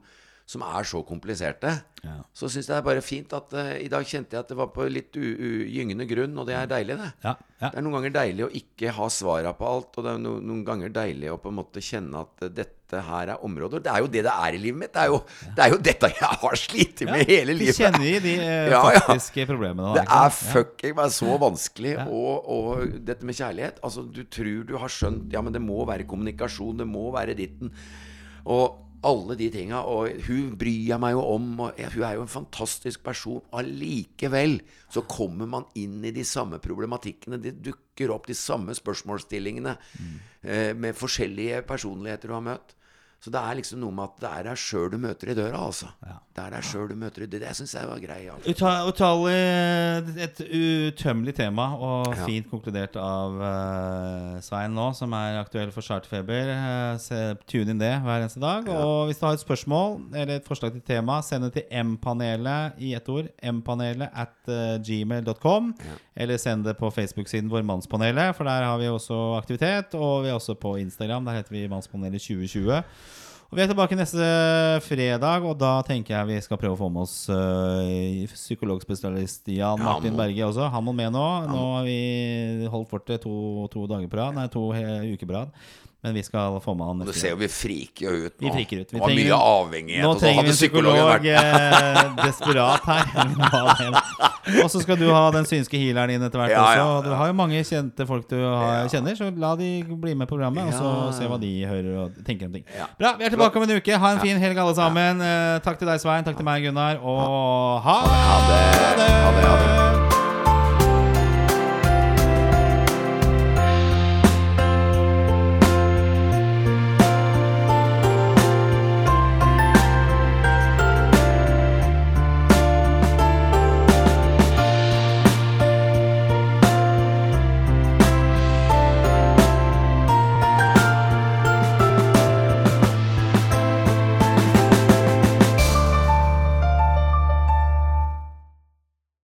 [SPEAKER 3] som er så kompliserte,
[SPEAKER 2] Ja.
[SPEAKER 3] så syns jeg det er bare fint at uh, I dag kjente jeg at det var på litt gyngende grunn, og det er deilig, det.
[SPEAKER 2] Ja, ja.
[SPEAKER 3] Det er noen ganger deilig å ikke ha svara på alt, og det er no, noen ganger deilig å på en måte kjenne at uh, dette her er områder. Det er jo det det er i livet mitt. Det er jo, det er jo dette jeg har slitt med hele
[SPEAKER 2] Vi
[SPEAKER 3] livet.
[SPEAKER 2] kjenner i de
[SPEAKER 3] uh,
[SPEAKER 2] faktiske problemene. da,
[SPEAKER 3] Det er fucking meg så vanskelig. Og, og dette med kjærlighet Altså, du tror du har skjønt Ja, men det må være kommunikasjon. Det må være ditten. Og alle de tinga. Og hun bryr jeg meg jo om. Og ja, hun er jo en fantastisk person. Allikevel så kommer man inn i de samme problematikkene. Det dukker opp de samme spørsmålsstillingene eh, med forskjellige personligheter du har møtt. Så det er liksom noe med at det er deg sjøl du møter i døra, altså. Det er deg sjøl du møter i døra. Det syns jeg var grei. Altså.
[SPEAKER 2] Uta- Utallig Et utømmelig tema, og
[SPEAKER 3] Ja.
[SPEAKER 2] fint konkludert av uh, Svein nå, som er aktuell for Chartfeber. Uh, tune inn det hver eneste dag. Og hvis du har et spørsmål eller et forslag til tema, send det til M-panelet i ett ord. M-panelet at uh, gmail.com. Eller send det på Facebook-siden vår Mannspanelet, for der har vi også aktivitet. Og vi er også på Instagram. Der heter vi Mannspanelet 2020. Og Vi er tilbake neste fredag, og da tenker jeg vi skal prøve å få med oss uh, psykologspesialist Jan
[SPEAKER 3] Ja,
[SPEAKER 2] Martin
[SPEAKER 3] må-
[SPEAKER 2] Berge også. Han må med nå. Nå har vi holdt fortet to, to dager på rad, nei, to uker på rad. Men vi skal få med han
[SPEAKER 3] du ser jo vi friker jo ut nå.
[SPEAKER 2] Vi friker ut. Vi trenger
[SPEAKER 3] mye avhengighet.
[SPEAKER 2] Nå trenger vi en psykolog eh, desperat her. Og så skal du ha den synske healeren din etter hvert
[SPEAKER 3] Ja, ja,
[SPEAKER 2] også. Du har jo mange kjente folk du har,
[SPEAKER 3] Ja.
[SPEAKER 2] kjenner, så la de bli med på programmet, og så se hva de hører og tenker om ting.
[SPEAKER 3] Ja.
[SPEAKER 2] Bra, vi er tilbake om en uke. Ha en fin helg, alle sammen. Eh, takk til deg, Svein. Takk til meg, Gunnar. Og
[SPEAKER 3] Ha det. Ha det. Ha det.